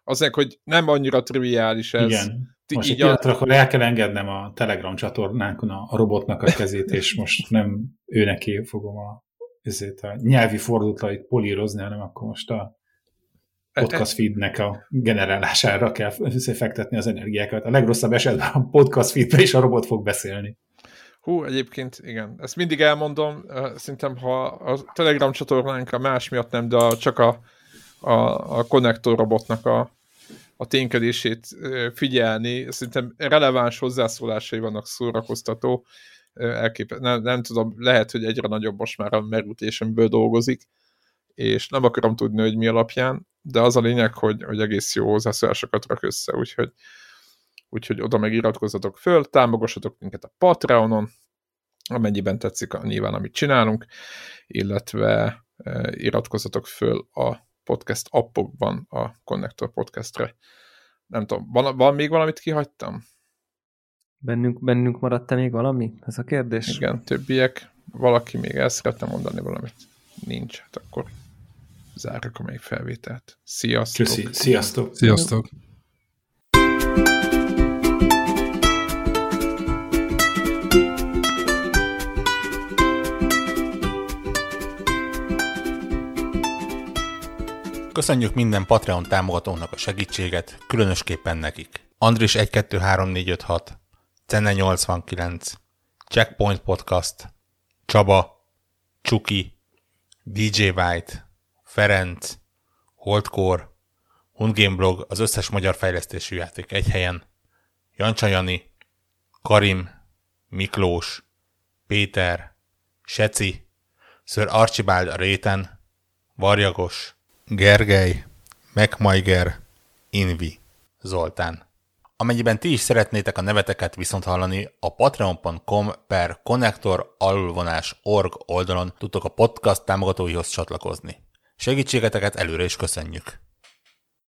Azért, hogy nem annyira triviális ez. Igen most így a... akkor el kell engednem a Telegram csatornánkon a, a robotnak a kezét, és most nem ő neki fogom a, ezért a nyelvi fordulatait polírozni, hanem akkor most a podcast feednek a generálására kell fektetni az energiákat. A legrosszabb esetben a podcast feedbe is a robot fog beszélni. Hú, egyébként igen. Ezt mindig elmondom, szerintem ha a Telegram csatornánk a más miatt nem, de csak a, a, a konnektor robotnak a, a ténykedését figyelni. Szerintem releváns hozzászólásai vannak szórakoztató. Elképe, nem, nem tudom, lehet, hogy egyre nagyobb most már a merültésemiből dolgozik, és nem akarom tudni, hogy mi alapján, de az a lényeg, hogy, hogy egész jó hozzászólásokat rak össze, úgyhogy, úgyhogy oda megiratkozzatok föl, támogassatok minket a Patreonon, amennyiben tetszik a, nyilván, amit csinálunk, illetve iratkozzatok föl a podcast appokban a Connector podcastre. Nem tudom, van, van még valamit kihagytam? Bennünk, bennünk maradt-e még valami? Ez a kérdés? Igen, többiek. Valaki még el szeretne mondani valamit? Nincs, hát akkor zárjuk a még felvételt. Sziasztok! Köszi, sziasztok! Sziasztok! Köszönjük minden Patreon támogatónak a segítséget, különösképpen nekik. Andris 123456, Cenne 89, Checkpoint Podcast, Csaba, Csuki, DJ White, Ferenc, Holdcore, Hundgame Blog, az összes magyar fejlesztésű játék egy helyen, Jancsa Jani, Karim, Miklós, Péter, Seci, Sir Archibald a réten, Varjagos, Gergely, Megmajger, Invi, Zoltán. Amennyiben ti is szeretnétek a neveteket viszont hallani, a patreon.com per connector alulvonás org oldalon tudtok a podcast támogatóihoz csatlakozni. Segítségeteket előre is köszönjük!